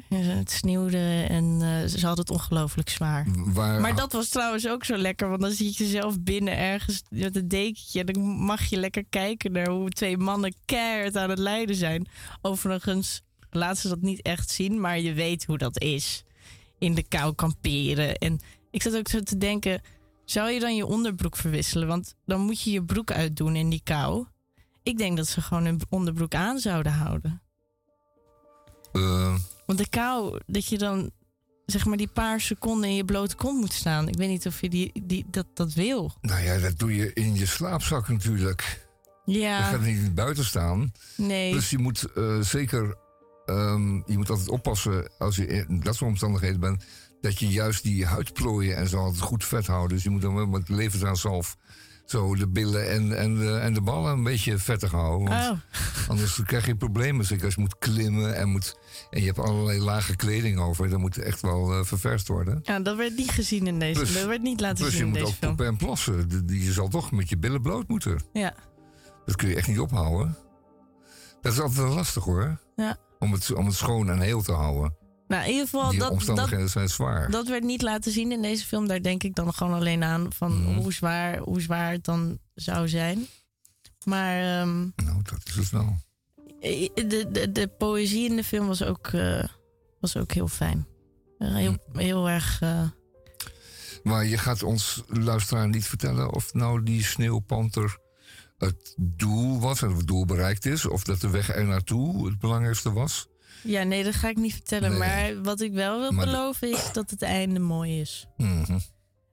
Het sneeuwde en eh, ze hadden het ongelooflijk zwaar. Waar, Maar dat was trouwens ook zo lekker, want dan zit je zelf binnen ergens met een dekentje. En dan mag je lekker kijken naar hoe twee mannen keihard aan het lijden zijn. Overigens laten ze dat niet echt zien, maar je weet hoe dat is. In de kou kamperen. En ik zat ook zo te denken, zou je dan je onderbroek verwisselen? Want dan moet je je broek uitdoen in die kou. Ik denk dat ze gewoon hun onderbroek aan zouden houden. eh, Want de kou, dat je dan zeg maar die paar seconden in je blote kont moet staan. Ik weet niet of je die, die, dat, dat wil. nou ja, dat doe je in je slaapzak natuurlijk. Je Ja, gaat niet buiten staan. nee. Dus je moet eh, zeker, ehm, je moet altijd oppassen als je in dat soort omstandigheden bent, dat je juist die huidplooien en zo altijd goed vet houdt. Dus je moet dan wel met levensaanzalf zo de billen en, en, de, en de ballen een beetje vettig houden. Want Oh. Anders krijg je problemen. Zeker als je moet klimmen en, moet, en je hebt allerlei lage kleding over. Dan moet het echt wel eh, ververst worden. Ja, dat werd niet gezien in deze Plus- Dat werd niet laten Plus zien je in moet deze ook film. poepen en plassen. Je zal toch met je billen bloot moeten. Ja. Dat kun je echt niet ophouden. Dat is altijd wel lastig hoor. Ja. Om het, om het schoon en heel te houden. Nou, in ieder geval, Die dat, dat, omstandigheden zijn zwaar. dat werd niet laten zien in deze film. Daar denk ik dan gewoon alleen aan van Mhm. hoe, zwaar, hoe zwaar het dan zou zijn. Maar ehm, Nou, dat is het wel. de, de, de poëzie in de film was ook, eh, was ook heel fijn. Eh, heel, heel erg. eh, Maar je gaat ons luisteraar niet vertellen of nou die sneeuwpanter het doel was, en het doel bereikt is, of dat de weg er naartoe het belangrijkste was. Ja, nee, dat ga ik niet vertellen. Nee. Maar wat ik wel wil Maar beloven is dat het einde mooi is. Mhm.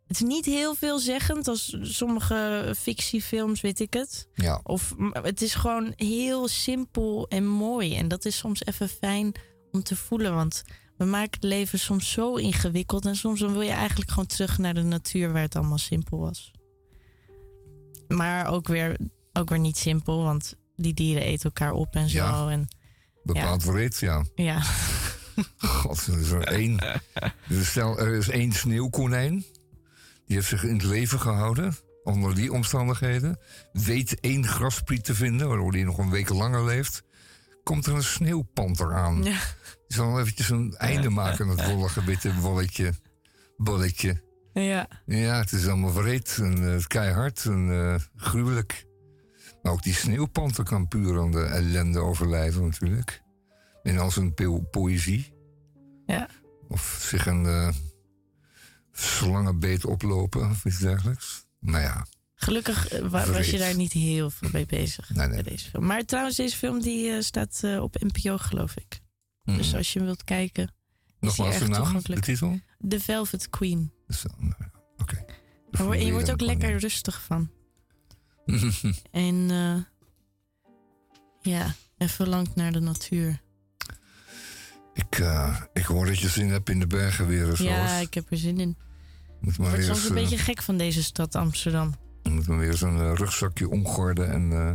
Het is niet heel veelzeggend als sommige fictiefilms, weet ik het. Ja. Of het is gewoon heel simpel en mooi. En dat is soms even fijn om te voelen. Want we maken het leven soms zo ingewikkeld. En soms dan wil je eigenlijk gewoon terug naar de natuur waar het allemaal simpel was. Maar ook weer, ook weer niet simpel, want die dieren eten elkaar op en zo. Ja. En, Bepaald wreed, ja. ja. [LAUGHS] God, er is er één. Dus stel, er is één sneeuwkonijn. Die heeft zich in het leven gehouden. Onder die omstandigheden. Weet één graspriet te vinden, waardoor hij nog een week langer leeft. Komt er een sneeuwpanter aan. Ja. Die zal eventjes een einde maken aan het wollige witte bolletje. Bolletje. ja. Ja, het is allemaal wreed en eh, keihard en eh, gruwelijk. Ook die sneeuwpanter kan puur aan de ellende overlijven natuurlijk. Als een po- poëzie. Ja. Of zich een slangenbeet oplopen of iets dergelijks. Nou ja, Gelukkig eh, wa- was je daar niet heel veel mee bezig Nee, nee. bij deze film. Maar trouwens, deze film die eh, staat eh, op NPO, geloof ik. Mhm. Dus als je hem wilt kijken. nogmaals de naam, de titel. The Velvet Queen. Nou Oké. Je wordt- je wordt ook lekker rustig van. [LAUGHS] En eh, ja, en verlangt naar de natuur. ik, eh, ik hoor dat je zin hebt in de bergen weer. Ja, ik heb er zin in. Moet Ik maar word weer soms een eh, beetje gek van deze stad Amsterdam. moet maar weer eens een eh, rugzakje omgorden en... eh,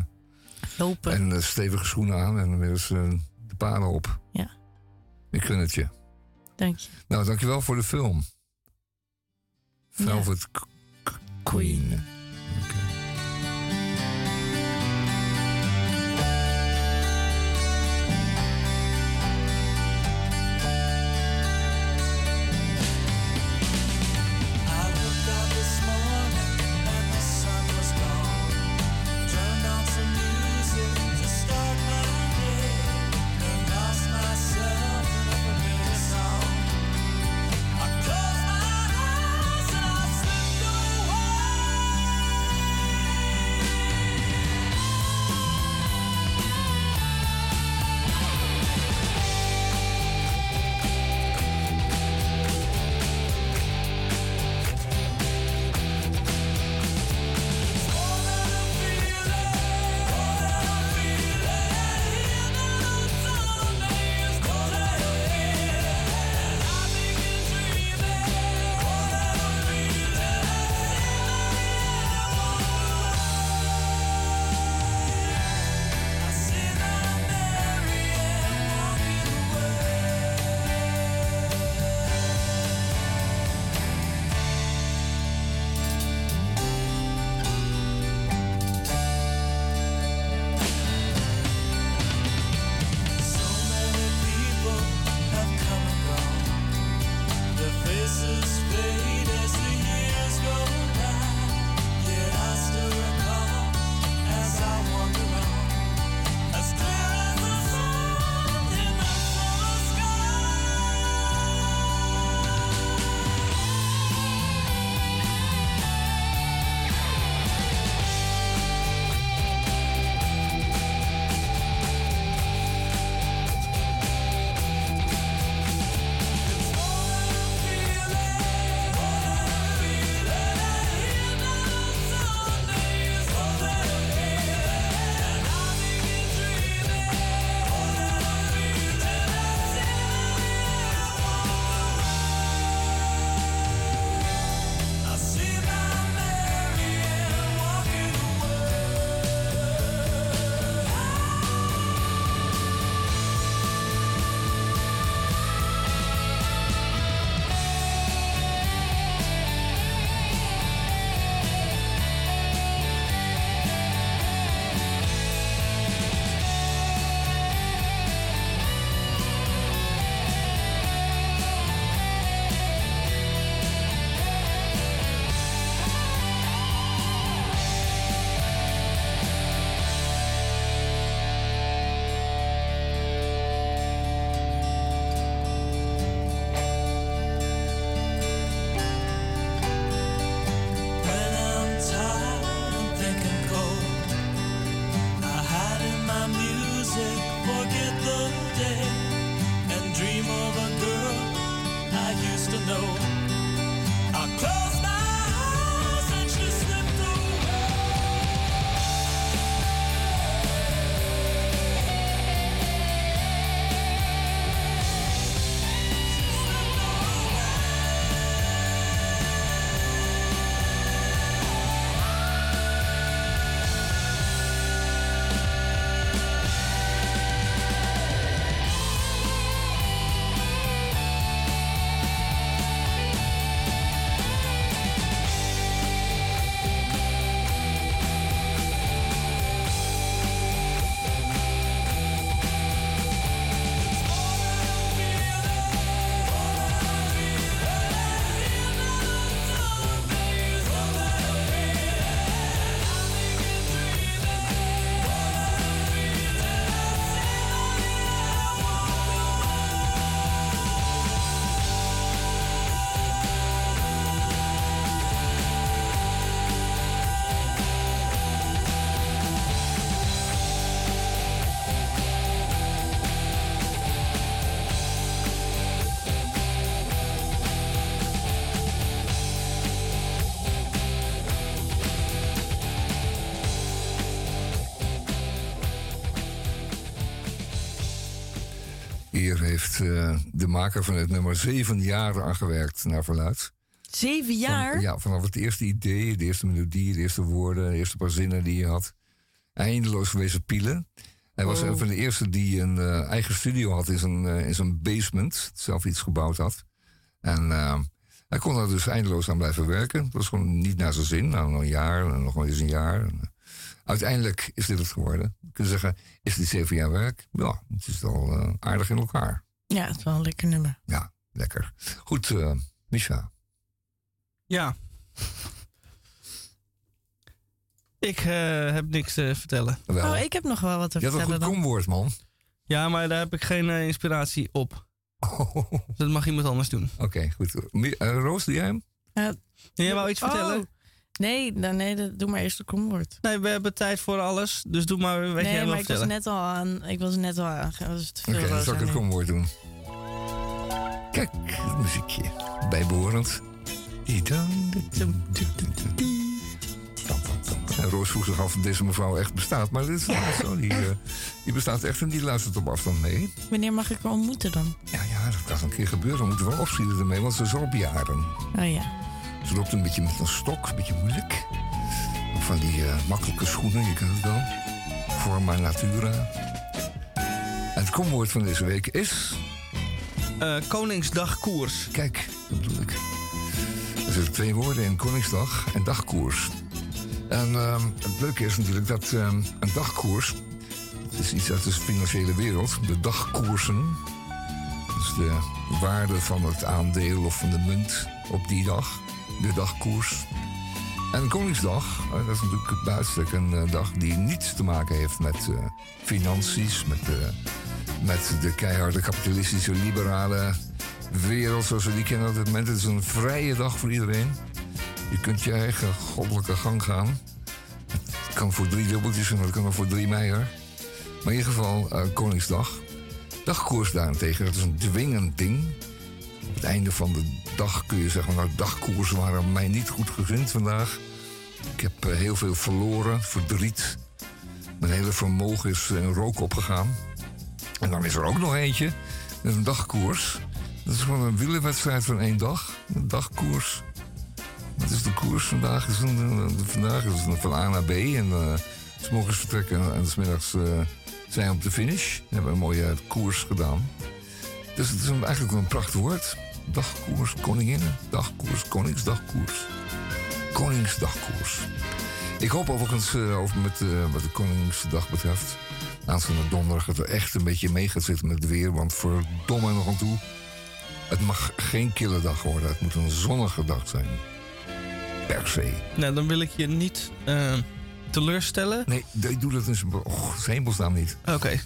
Lopen. En eh, stevige schoenen aan en weer eens eh, de paden op. Ja. Ik gun het je. Dank je. Nou, dankjewel voor de film. Velvet Queen. Heeft eh, de maker van het nummer zeven jaar aan gewerkt, naar verluid. Zeven jaar? Van- ja, vanaf het eerste idee, de eerste melodie, de eerste woorden, de eerste paar zinnen die hij had. Eindeloos geweest pielen. Hij was Oh. een van de eerste die een eh, eigen studio had in zijn, eh, in zijn basement. Zelf iets gebouwd had. En hij kon daar dus eindeloos aan blijven werken. Het was gewoon niet naar zijn zin. Nou, nog een jaar en nog wel eens een jaar. En, uiteindelijk is dit het geworden. Je kunt zeggen, is dit zeven jaar werk? Ja, het is wel eh, aardig in elkaar. Ja, het is wel een lekker nummer. Ja, lekker. Goed, eh Misha. Ja. Ik eh, heb niks te vertellen. Wel. Oh, ik heb nog wel wat te Je had een vertellen goed dan. komwoord, man. Ja, maar daar heb ik geen inspiratie op. Dus dat mag iemand anders doen. Oké, goed. Roos, doe jij hem? Ja. Jij wou iets vertellen? Nee, dan, nee, dat- doe maar eerst de komwoord. Nee, we hebben tijd voor alles. Dus doe maar wat Nee, jij maar ik was net al aan. Ik was net al aan. Oké, dan zal ik het komwoord doen. Kijk, het muziekje. Bijbehorend. En Roos vroeg zich af of deze mevrouw echt bestaat. Maar dit is wel zo. Die, eh, die bestaat echt en die luistert op afstand mee. Wanneer mag ik haar ontmoeten dan? Ja, ja, dat kan een keer gebeuren. We moeten wel opschieten ermee, want ze is al op jaren. Oh ja. Ze loopt een beetje met een stok, een beetje moeilijk. Van die eh, makkelijke schoenen, je kent het wel. Forma Natura. En het komwoord van deze week is... Eh, Koningsdagkoers. Kijk, dat bedoel ik. Er zitten twee woorden in, Koningsdag en dagkoers. En ehm, het leuke is natuurlijk dat ehm, een dagkoers... Het is iets uit de financiële wereld. De dagkoersen. Dus de waarde van het aandeel of van de munt op die dag. De dagkoers. En Koningsdag, eh, dat is natuurlijk bij een eh, dag die niets te maken heeft met eh financiën, met, met de keiharde kapitalistische liberale wereld zoals we die kennen op dit moment. Het is een vrije dag voor iedereen. Je kunt je eigen goddelijke gang gaan. Het kan voor drie dubbeltjes en dat kan ook voor drie meijer. Maar in ieder geval eh, Koningsdag. Dagkoers daarentegen, dat is een dwingend ding. Het einde van de dag kun je zeggen, nou dagkoersen waren mij niet goed gezind vandaag. Ik heb eh, heel veel verloren, verdriet. Mijn hele vermogen is in rook opgegaan. En dan is er ook nog eentje, dat is een dagkoers. Dat is gewoon een wielerwedstrijd van één dag. Een dagkoers. Wat is de koers vandaag? Een- vandaag is het van A naar B. En eh s morgens vertrekken en s middags eh, zijn we op de finish. We hebben een mooie koers gedaan. Dus het is een, eigenlijk een prachtig woord. Dagkoers, koninginnen. Dagkoers, koningsdagkoers. Koningsdagkoers. Ik hoop overigens, eh, over met, eh, wat de Koningsdag betreft... aanstaande donderdag dat er echt een beetje mee gaat zitten met het weer. Want verdomme nog aan toe... Het mag geen kille dag worden. Het moet een zonnige dag zijn. Per se. Nou, dan wil ik je niet eh, teleurstellen. Nee, doe dat in zijn oh, hemelsnaam niet. Oké.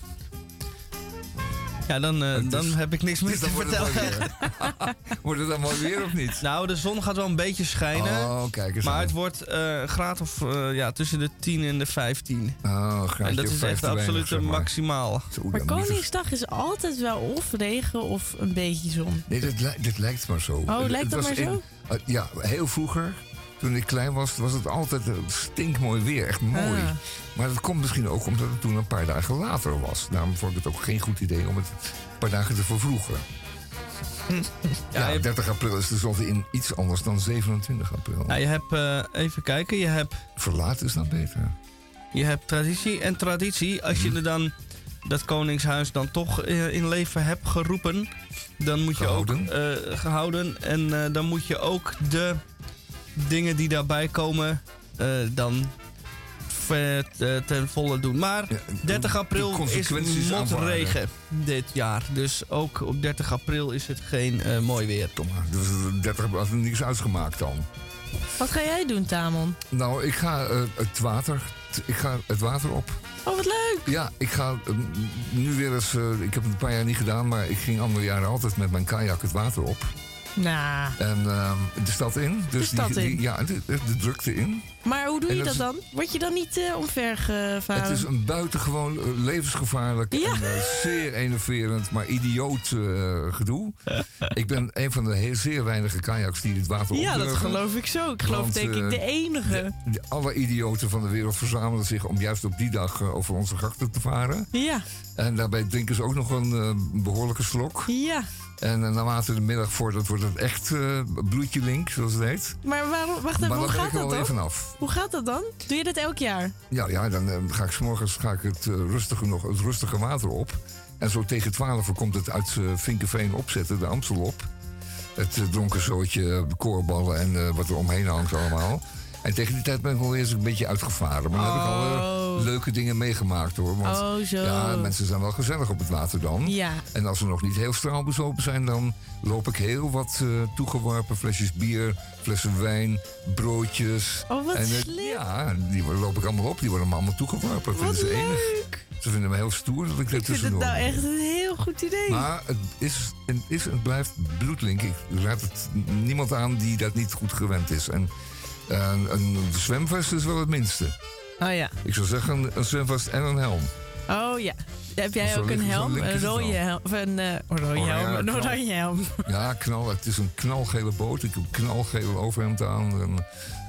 Ja, dan, eh, dan heb ik niks meer dus te dan wordt het vertellen. [LAUGHS] Wordt het dan mooi weer of niet? Nou, de zon gaat wel een beetje schijnen. Oh, kijk eens maar aan. het wordt eh, een graad of eh, ja, tussen de 10 en de 15. Oh, en dat is echt absoluut zeg maar. maximaal. Zo, Maar Koningsdag is altijd wel of regen of een beetje zon. Nee, dit, li- dit lijkt maar zo. Oh, Het- lijkt het dat maar zo? ja, heel vroeger, toen ik klein was, was het altijd een stinkmooi weer. Echt mooi. Ah. Maar dat komt misschien ook omdat het toen een paar dagen later was. Daarom vond ik het ook geen goed idee om het een paar dagen te vervroegen. [LAUGHS] Ja, je- 30 april is tenslotte in iets anders dan 27 april. Nou, je hebt, eh, even kijken, je hebt, Verlaat is dan beter. je hebt traditie en traditie. Als Mhm. je er dan dat koningshuis dan toch eh, in leven hebt geroepen, dan moet je ook Gehouden. eh, gehouden. En eh, dan moet je ook de dingen die daarbij komen, eh, dan ver- eh, ten volle doen. Maar 30 de april is motregen dit jaar. Dus ook op 30 april is het geen eh, mooi weer. Kom maar, dus 30 april had er niks uitgemaakt dan. Wat ga jij doen, Tamon? Nou, ik ga het water. Ik ga het water op. Oh, wat leuk! Ja, ik ga nu weer eens. ik heb het een paar jaar niet gedaan, maar ik ging andere jaren altijd met mijn kajak het water op. Nou, En ehm, de stad in. Dus De stad die, die- in. ja, de, de drukte in. maar hoe doe je dat dan? Word je dan niet eh omvergevaren? Het is een buitengewoon eh, levensgevaarlijk Ja. en eh, zeer enerverend, maar idioot gedoe. [LAUGHS] ik ben een van de heel, zeer weinige kajaks die het water Ja, dat opdurven. geloof ik zo. Ik geloof Want, denk ik de enige. De- alle idioten van de wereld verzamelen zich om juist op die dag over onze grachten te varen. Ja, En daarbij drinken ze ook nog een eh, behoorlijke slok. ja. En eh, naarmate de middag voordat wordt het echt eh, bloedje link, zoals het heet. Maar waarom, wacht even, maar hoe gaat er dat dan? vanaf. Hoe gaat dat dan? Doe je dat elk jaar? Ja, ja dan eh, ga ik s'morgens ga ik het, rustige, nog, het rustige water op. En zo tegen 12 komt het uit Vinkenveen opzetten, de Amstel op. Het dronken zootje, koorballen en wat er omheen hangt allemaal. En tegen die tijd ben ik wel eens een beetje uitgevaren. Maar dan heb ik al eh, leuke dingen meegemaakt hoor. Want Oh, zo. ja, mensen zijn wel gezellig op het water dan. Ja. En als we nog niet heel straalbezopen zijn, dan loop ik heel wat eh, toegeworpen flesjes bier, flessen wijn, broodjes. Oh, wat en, slim. Ja, die loop ik allemaal op. Die worden me allemaal toegeworpen. Dat vinden ze enig. Ze vinden me heel stoer dat ik er Ik vind het tussendoor nou echt een heel goed idee. Maar het is, het is en blijft bloedlink. Ik raad het niemand aan die dat niet goed gewend is. En eh, een zwemvest is wel het minste. Oh ja. Ik zou zeggen een zwemvest en een helm. Oh ja. Heb jij ook een helm? Een rode helm? Of een eh, rode Oh, ja, helm? Een oranje helm. Ja, knal. Het is een knalgele boot. Ik heb een knalgele overhemd aan.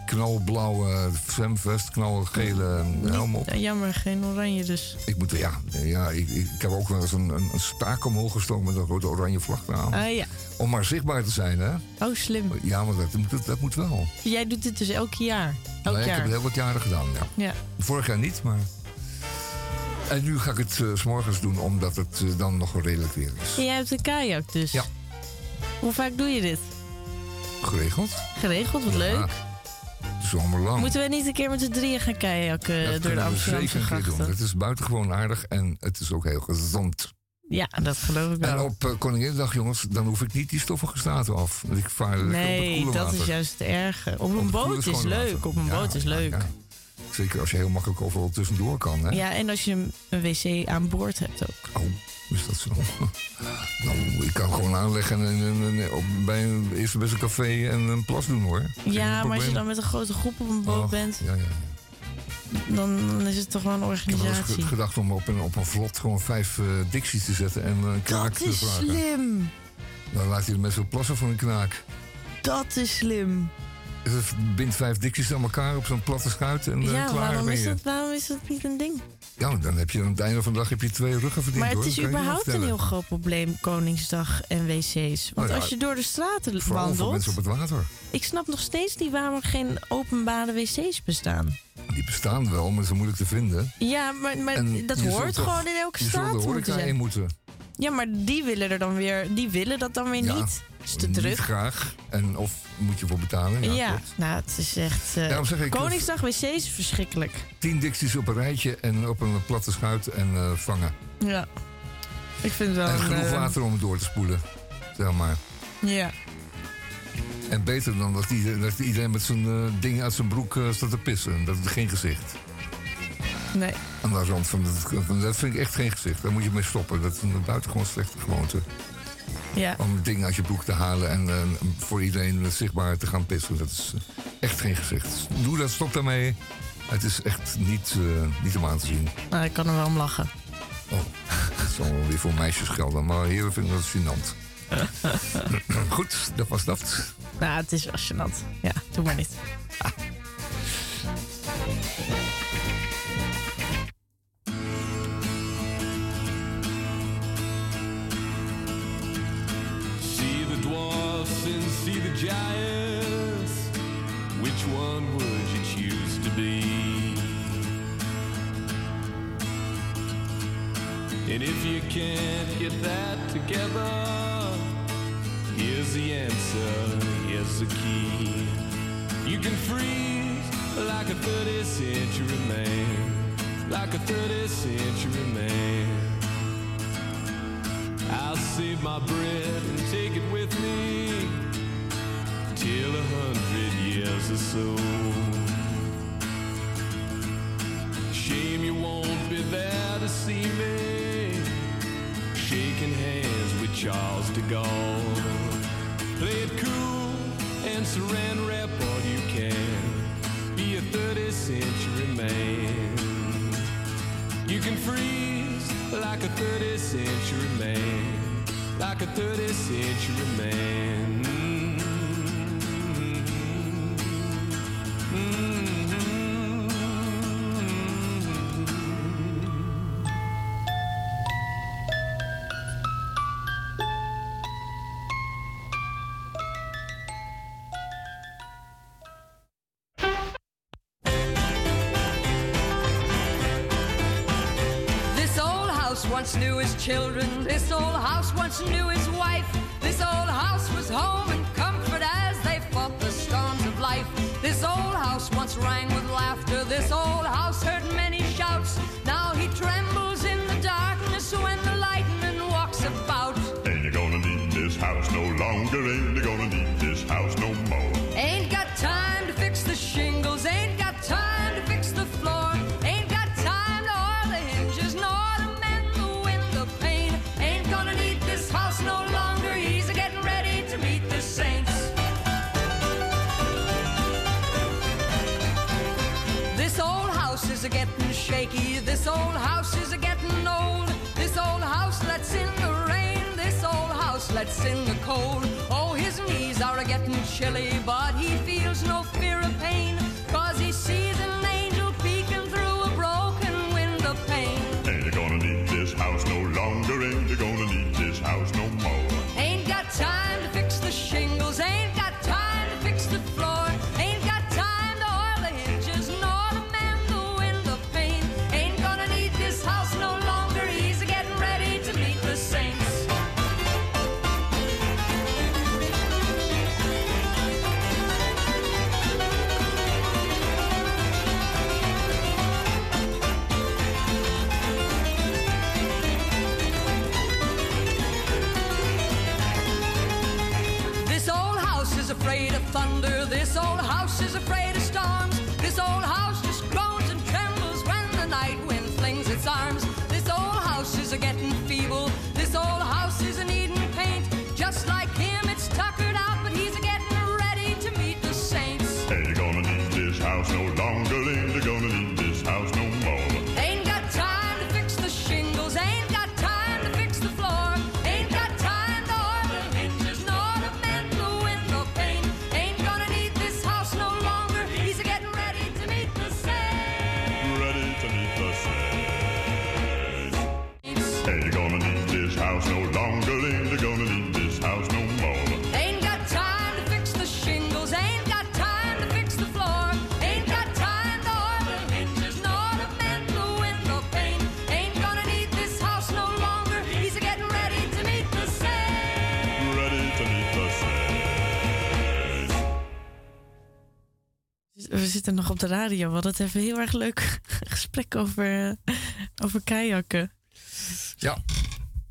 Knalblauwe zwemvest, knalgele helm op. Ja, jammer, geen oranje dus. Ik moet, ja, ja ik, ik, ik heb ook wel eens een, een, een staak omhoog gestoken met een rode oranje vlag aan. Ah ja. Om maar zichtbaar te zijn, hè? Oh, slim. Ja, maar dat, moet- dat, moet wel. Jij doet dit dus elk jaar? Elk Nee, ik jaar? heb het heel wat jaren gedaan, ja. Ja. Vorig jaar niet, maar... En nu ga ik het eh, s s'morgens doen, omdat het eh, dan nog redelijk weer is. En jij hebt een kajak dus? Ja. Hoe vaak doe je dit? Geregeld? Geregeld, wat Ja, leuk. Zomerlang. Moeten we niet een keer met z'n drieën gaan kajakken dat door de Amsterdamse zeker een keer doen. grachten? Het is buitengewoon aardig en het is ook heel gezond. Ja, dat geloof ik En wel. op uh, Koninginnedag, jongens, dan hoef ik niet die stoffige staten af. Want ik vaar lekker op het Nee, dat water. is juist het erge. Op een boot is leuk. water. Op een Ja, boot is ja, leuk. ja. Zeker als je heel makkelijk overal tussendoor kan, hè? Ja, en als je een- een wc aan boord hebt ook. Oh, is dat zo? [LAUGHS] nou, ik kan gewoon aanleggen en, en- en op, bij een eerste beste café en een plas doen, hoor. Geen Ja, maar als je dan met een grote groep op een boot bent, Ja, ja. dan, dan is het toch wel een Ik heb eens organisatie. gedacht om op een, op een vlot gewoon vijf eh dicties te zetten en een knaak Dat te is vragen. slim. Dan laat hij de mensen plassen voor een knaak. Dat is slim. Bindt vijf dicties aan elkaar op zo'n platte schuit en eh, Ja, klaar waarom is, je. dat, waarom is dat niet een ding? Ja, dan heb je aan het einde van de dag heb je twee ruggen verdiend. Maar het hoor. is je je überhaupt een heel groot probleem, Koningsdag en wc's. Want Nou ja, als je door de straten Vooral voor wandelt... mensen op het water. Ik snap nog steeds niet waarom er geen openbare wc's bestaan. Die bestaan wel, maar ze zijn moeilijk te vinden. Ja, maar, maar En dat je hoort toch- gewoon in elke Je zult straat de moeten horeca zijn. moeten. Ja, maar die willen er dan weer... Die willen dat dan weer Ja, niet. Het is te Niet druk. graag. En of moet je voor betalen. Ja, nou, het is echt... eh, Daarom zeg ik, Koningsdag wc's is verschrikkelijk. Tien dicties op een rijtje en op een platte schuit en eh, vangen. Ja. Ik vind het wel en genoeg eh, water om het door te spoelen. Zeg maar. Ja. En beter dan dat iedereen, dat iedereen met zijn eh, ding uit zijn broek eh, staat te pissen. Dat is geen gezicht. Nee. Aan de rand van dat vind ik echt geen gezicht. Daar moet je mee stoppen. Dat is een buitengewoon slechte gewoonte. Ja. Om dingen uit je broek te halen en eh, voor iedereen zichtbaar te gaan pissen. Dat is eh, echt geen gezicht. Doe dat, stop daarmee. Het is echt niet, eh, niet om aan te zien. Nou, ik kan er wel om lachen. Oh, dat zal wel weer voor meisjes gelden. Maar heren vinden dat gênant. [LAUGHS] Goed, dat was dat. Nou, het is wel gênant. Ja, doe maar niet. See giants. Which one would you choose to be? And if you can't get that together, here's the answer, here's the key. You can freeze like a 30th century man, like a 30th century man. I'll save my breath and take it with me till a hundred years or so. Shame you won't be there to see me shaking hands with Charles de Gaulle. Play it cool and saran wrap all you can. Be a 30th century man. You can freeze like a 30th century man. Like a 30th century man. Children. This old house once knew his wife. This old house was home and comfort as they fought the storms of life. This old house once rang with laughter. This old house heard many shouts. Now he trembles in the darkness when the lightning walks about. Ain't you gonna need this house no longer? Ain't you gonna in the cold. Oh, his knees are getting chilly, but he feels no fear of pain. We zitten nog op de radio. We hadden het even heel erg leuk [LAUGHS] gesprek over, eh, over kajakken. Ja.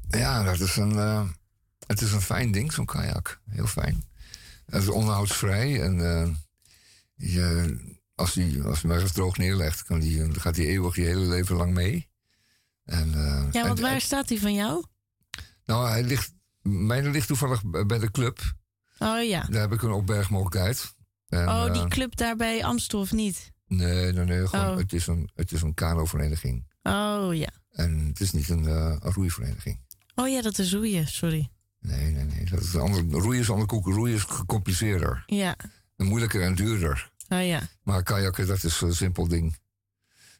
Ja, dat is een, eh, het is een fijn ding, zo'n kajak. Heel fijn. Het is onderhoudsvrij en eh, je, als hij als hij maar eens droog neerlegt, kan die, dan gaat hij eeuwig je hele leven lang mee. En, Ja, want en- waar staat die van jou? nou, hij ligt, mijne ligt toevallig bij de club. Oh ja. Daar heb ik een opbergmogelijkheid. En, Oh, die eh, club daar bij Amstel of niet? Nee, nee, nee. Gewoon, Oh. het, is een, het is een kanovereniging. Oh ja. En het is niet een, een roeivereniging. Oh ja, dat is roeien, sorry. Nee, nee, nee. Dat is ander, roeien is ander koek. Roeien is gecompliceerder. Ja. En moeilijker en duurder. Oh ja. Maar kajakken, dat is een simpel ding.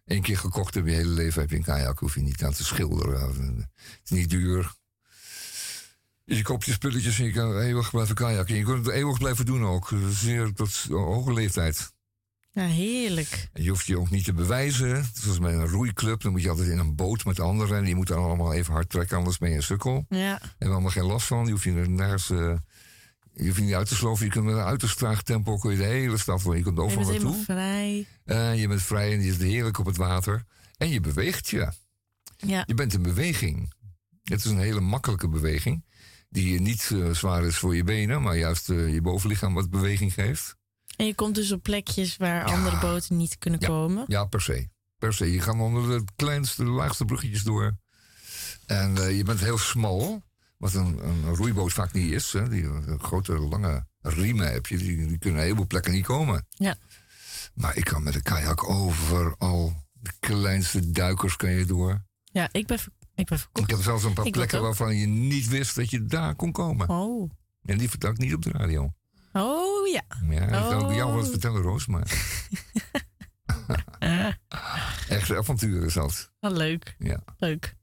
Eén keer gekocht heb je hele leven heb je een kajak. Hoef je niet aan te schilderen. Het is niet duur. Dus je koopt je spulletjes en je kan eeuwig blijven kajakken. Je kunt het eeuwig blijven doen ook. Zeer tot hoge leeftijd. Ja, heerlijk. En je hoeft je ook niet te bewijzen. Zoals bij een roeiclub, dan moet je altijd in een boot met anderen. En die moeten dan allemaal even hard trekken, anders ben je een sukkel. Ja. We allemaal geen last van. Je hoeft je nergens... je hoeft je niet uit te sloven. Je kunt met een uiterst traag tempo kun je de hele stad voor. Je Je overal bent helemaal naartoe. vrij. Eh, je bent vrij en je zit heerlijk op het water. En je beweegt je. Ja. Je bent in beweging. Het is een hele makkelijke beweging. Die niet eh, zwaar is voor je benen, maar juist eh, je bovenlichaam wat beweging geeft. En je komt dus op plekjes waar andere boten niet kunnen komen. Ja, per se. Per se. Je gaat onder de kleinste, de laagste bruggetjes door. En eh, je bent heel smal. Wat een, een roeiboot vaak niet is. Hè. Die grote, lange riemen heb je. Die, die kunnen een heleboel plekken niet komen. Ja. Maar ik kan met een kajak overal. De kleinste duikers kan je door. Ja, ik ben, ik ben verkocht. Ik heb zelfs een paar Ik plekken waarvan je niet wist dat je daar kon komen. Oh. En die vertel ik niet op de radio. Oh ja. Ja, ook Oh. jou eens vertellen, Roos. Maar [LAUGHS] echt is dat. Wat leuk. Ja. Leuk.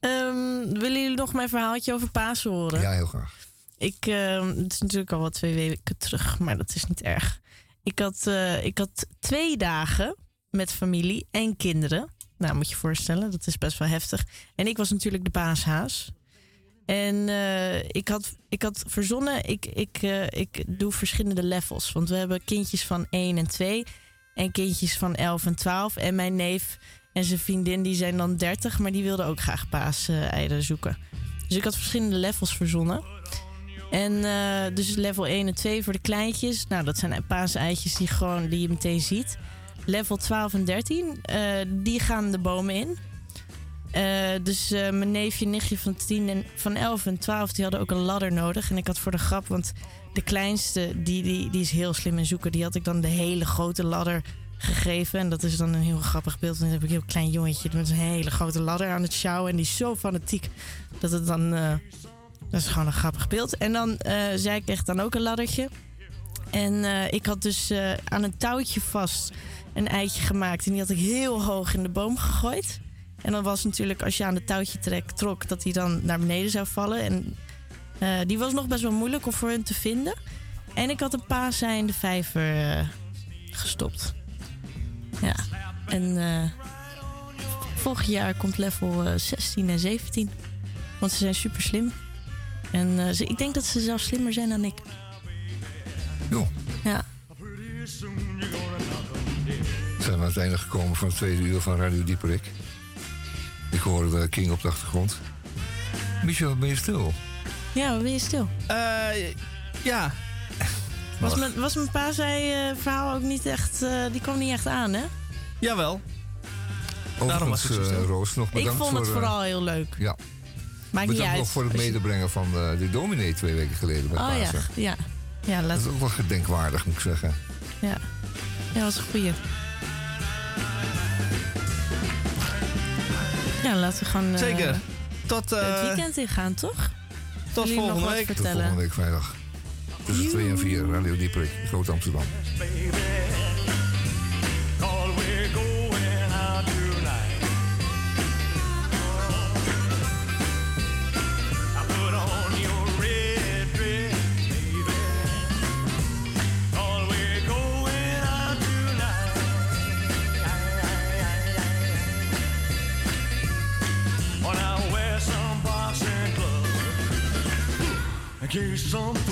Ehm, willen jullie nog mijn verhaaltje over Pasen horen? Ja, heel graag. Ik, ehm, het is natuurlijk al wat twee weken terug, maar dat is niet erg. Ik had, eh, ik had twee dagen met familie en kinderen. Nou, moet je je voorstellen, dat is best wel heftig. En ik was natuurlijk de baashaas. En eh, ik, had, ik had verzonnen, ik, ik, eh, ik doe verschillende levels. Want we hebben kindjes van 1 en 2 en kindjes van 11 en 12. En mijn neef en zijn vriendin die zijn dan 30, maar die wilden ook graag paaseieren zoeken. Dus ik had verschillende levels verzonnen. En eh, dus level 1 en 2 voor de kleintjes. Nou, dat zijn paaseitjes die, gewoon, die je meteen ziet. Level 12 en 13, eh, die gaan de bomen in. Eh, dus eh, mijn neefje nichtje van, 10 en, van 11 en 12 die hadden ook een ladder nodig. En ik had voor de grap, want de kleinste die, die, die is heel slim in zoeken. Die had ik dan de hele grote ladder gegeven. En dat is dan een heel grappig beeld. En dan heb ik een heel klein jongetje met een hele grote ladder aan het sjouwen. En die is zo fanatiek dat het dan... dat is gewoon een grappig beeld. En dan eh zij kreeg dan ook een laddertje. En ik had dus aan een touwtje vast een eitje gemaakt. En die had ik heel hoog in de boom gegooid. En dan was natuurlijk, als je aan het touwtje trek, trok, dat die dan naar beneden zou vallen. En eh, die was nog best wel moeilijk om voor hun te vinden. En ik had een paasa in de vijver eh, gestopt. Ja. En eh volgend jaar komt level eh, 16 en 17. Want ze zijn super slim. En ze, ik denk dat ze zelfs slimmer zijn dan ik. Het einde gekomen van het tweede uur van Radio Dieperik. Ik hoorde King op de achtergrond. Michel, ben je stil? Ja, wat ben je stil? Eh, ja. Was mijn, was mijn pa zei eh, verhaal ook niet echt... eh, die kwam niet echt aan, hè? Jawel. Daarom was ik zo stil. Roos, nog Ik bedankt vond voor... het vooral heel leuk. Ja. Maakt niet bedankt uit. nog voor het medebrengen van eh, de dominee twee weken geleden bij Oh ja, ja. Ja, laat, Dat is ook wel gedenkwaardig, moet ik zeggen. ja. ja, dat was een goeie. Ja, laten we gewoon... eh, Zeker. Tot, eh, het weekend ingaan, toch? tot volgende week. Tot volgende week vrijdag. Tussen 2 en 4, Radio Dieperik, Groot Amsterdam. baby. Give something.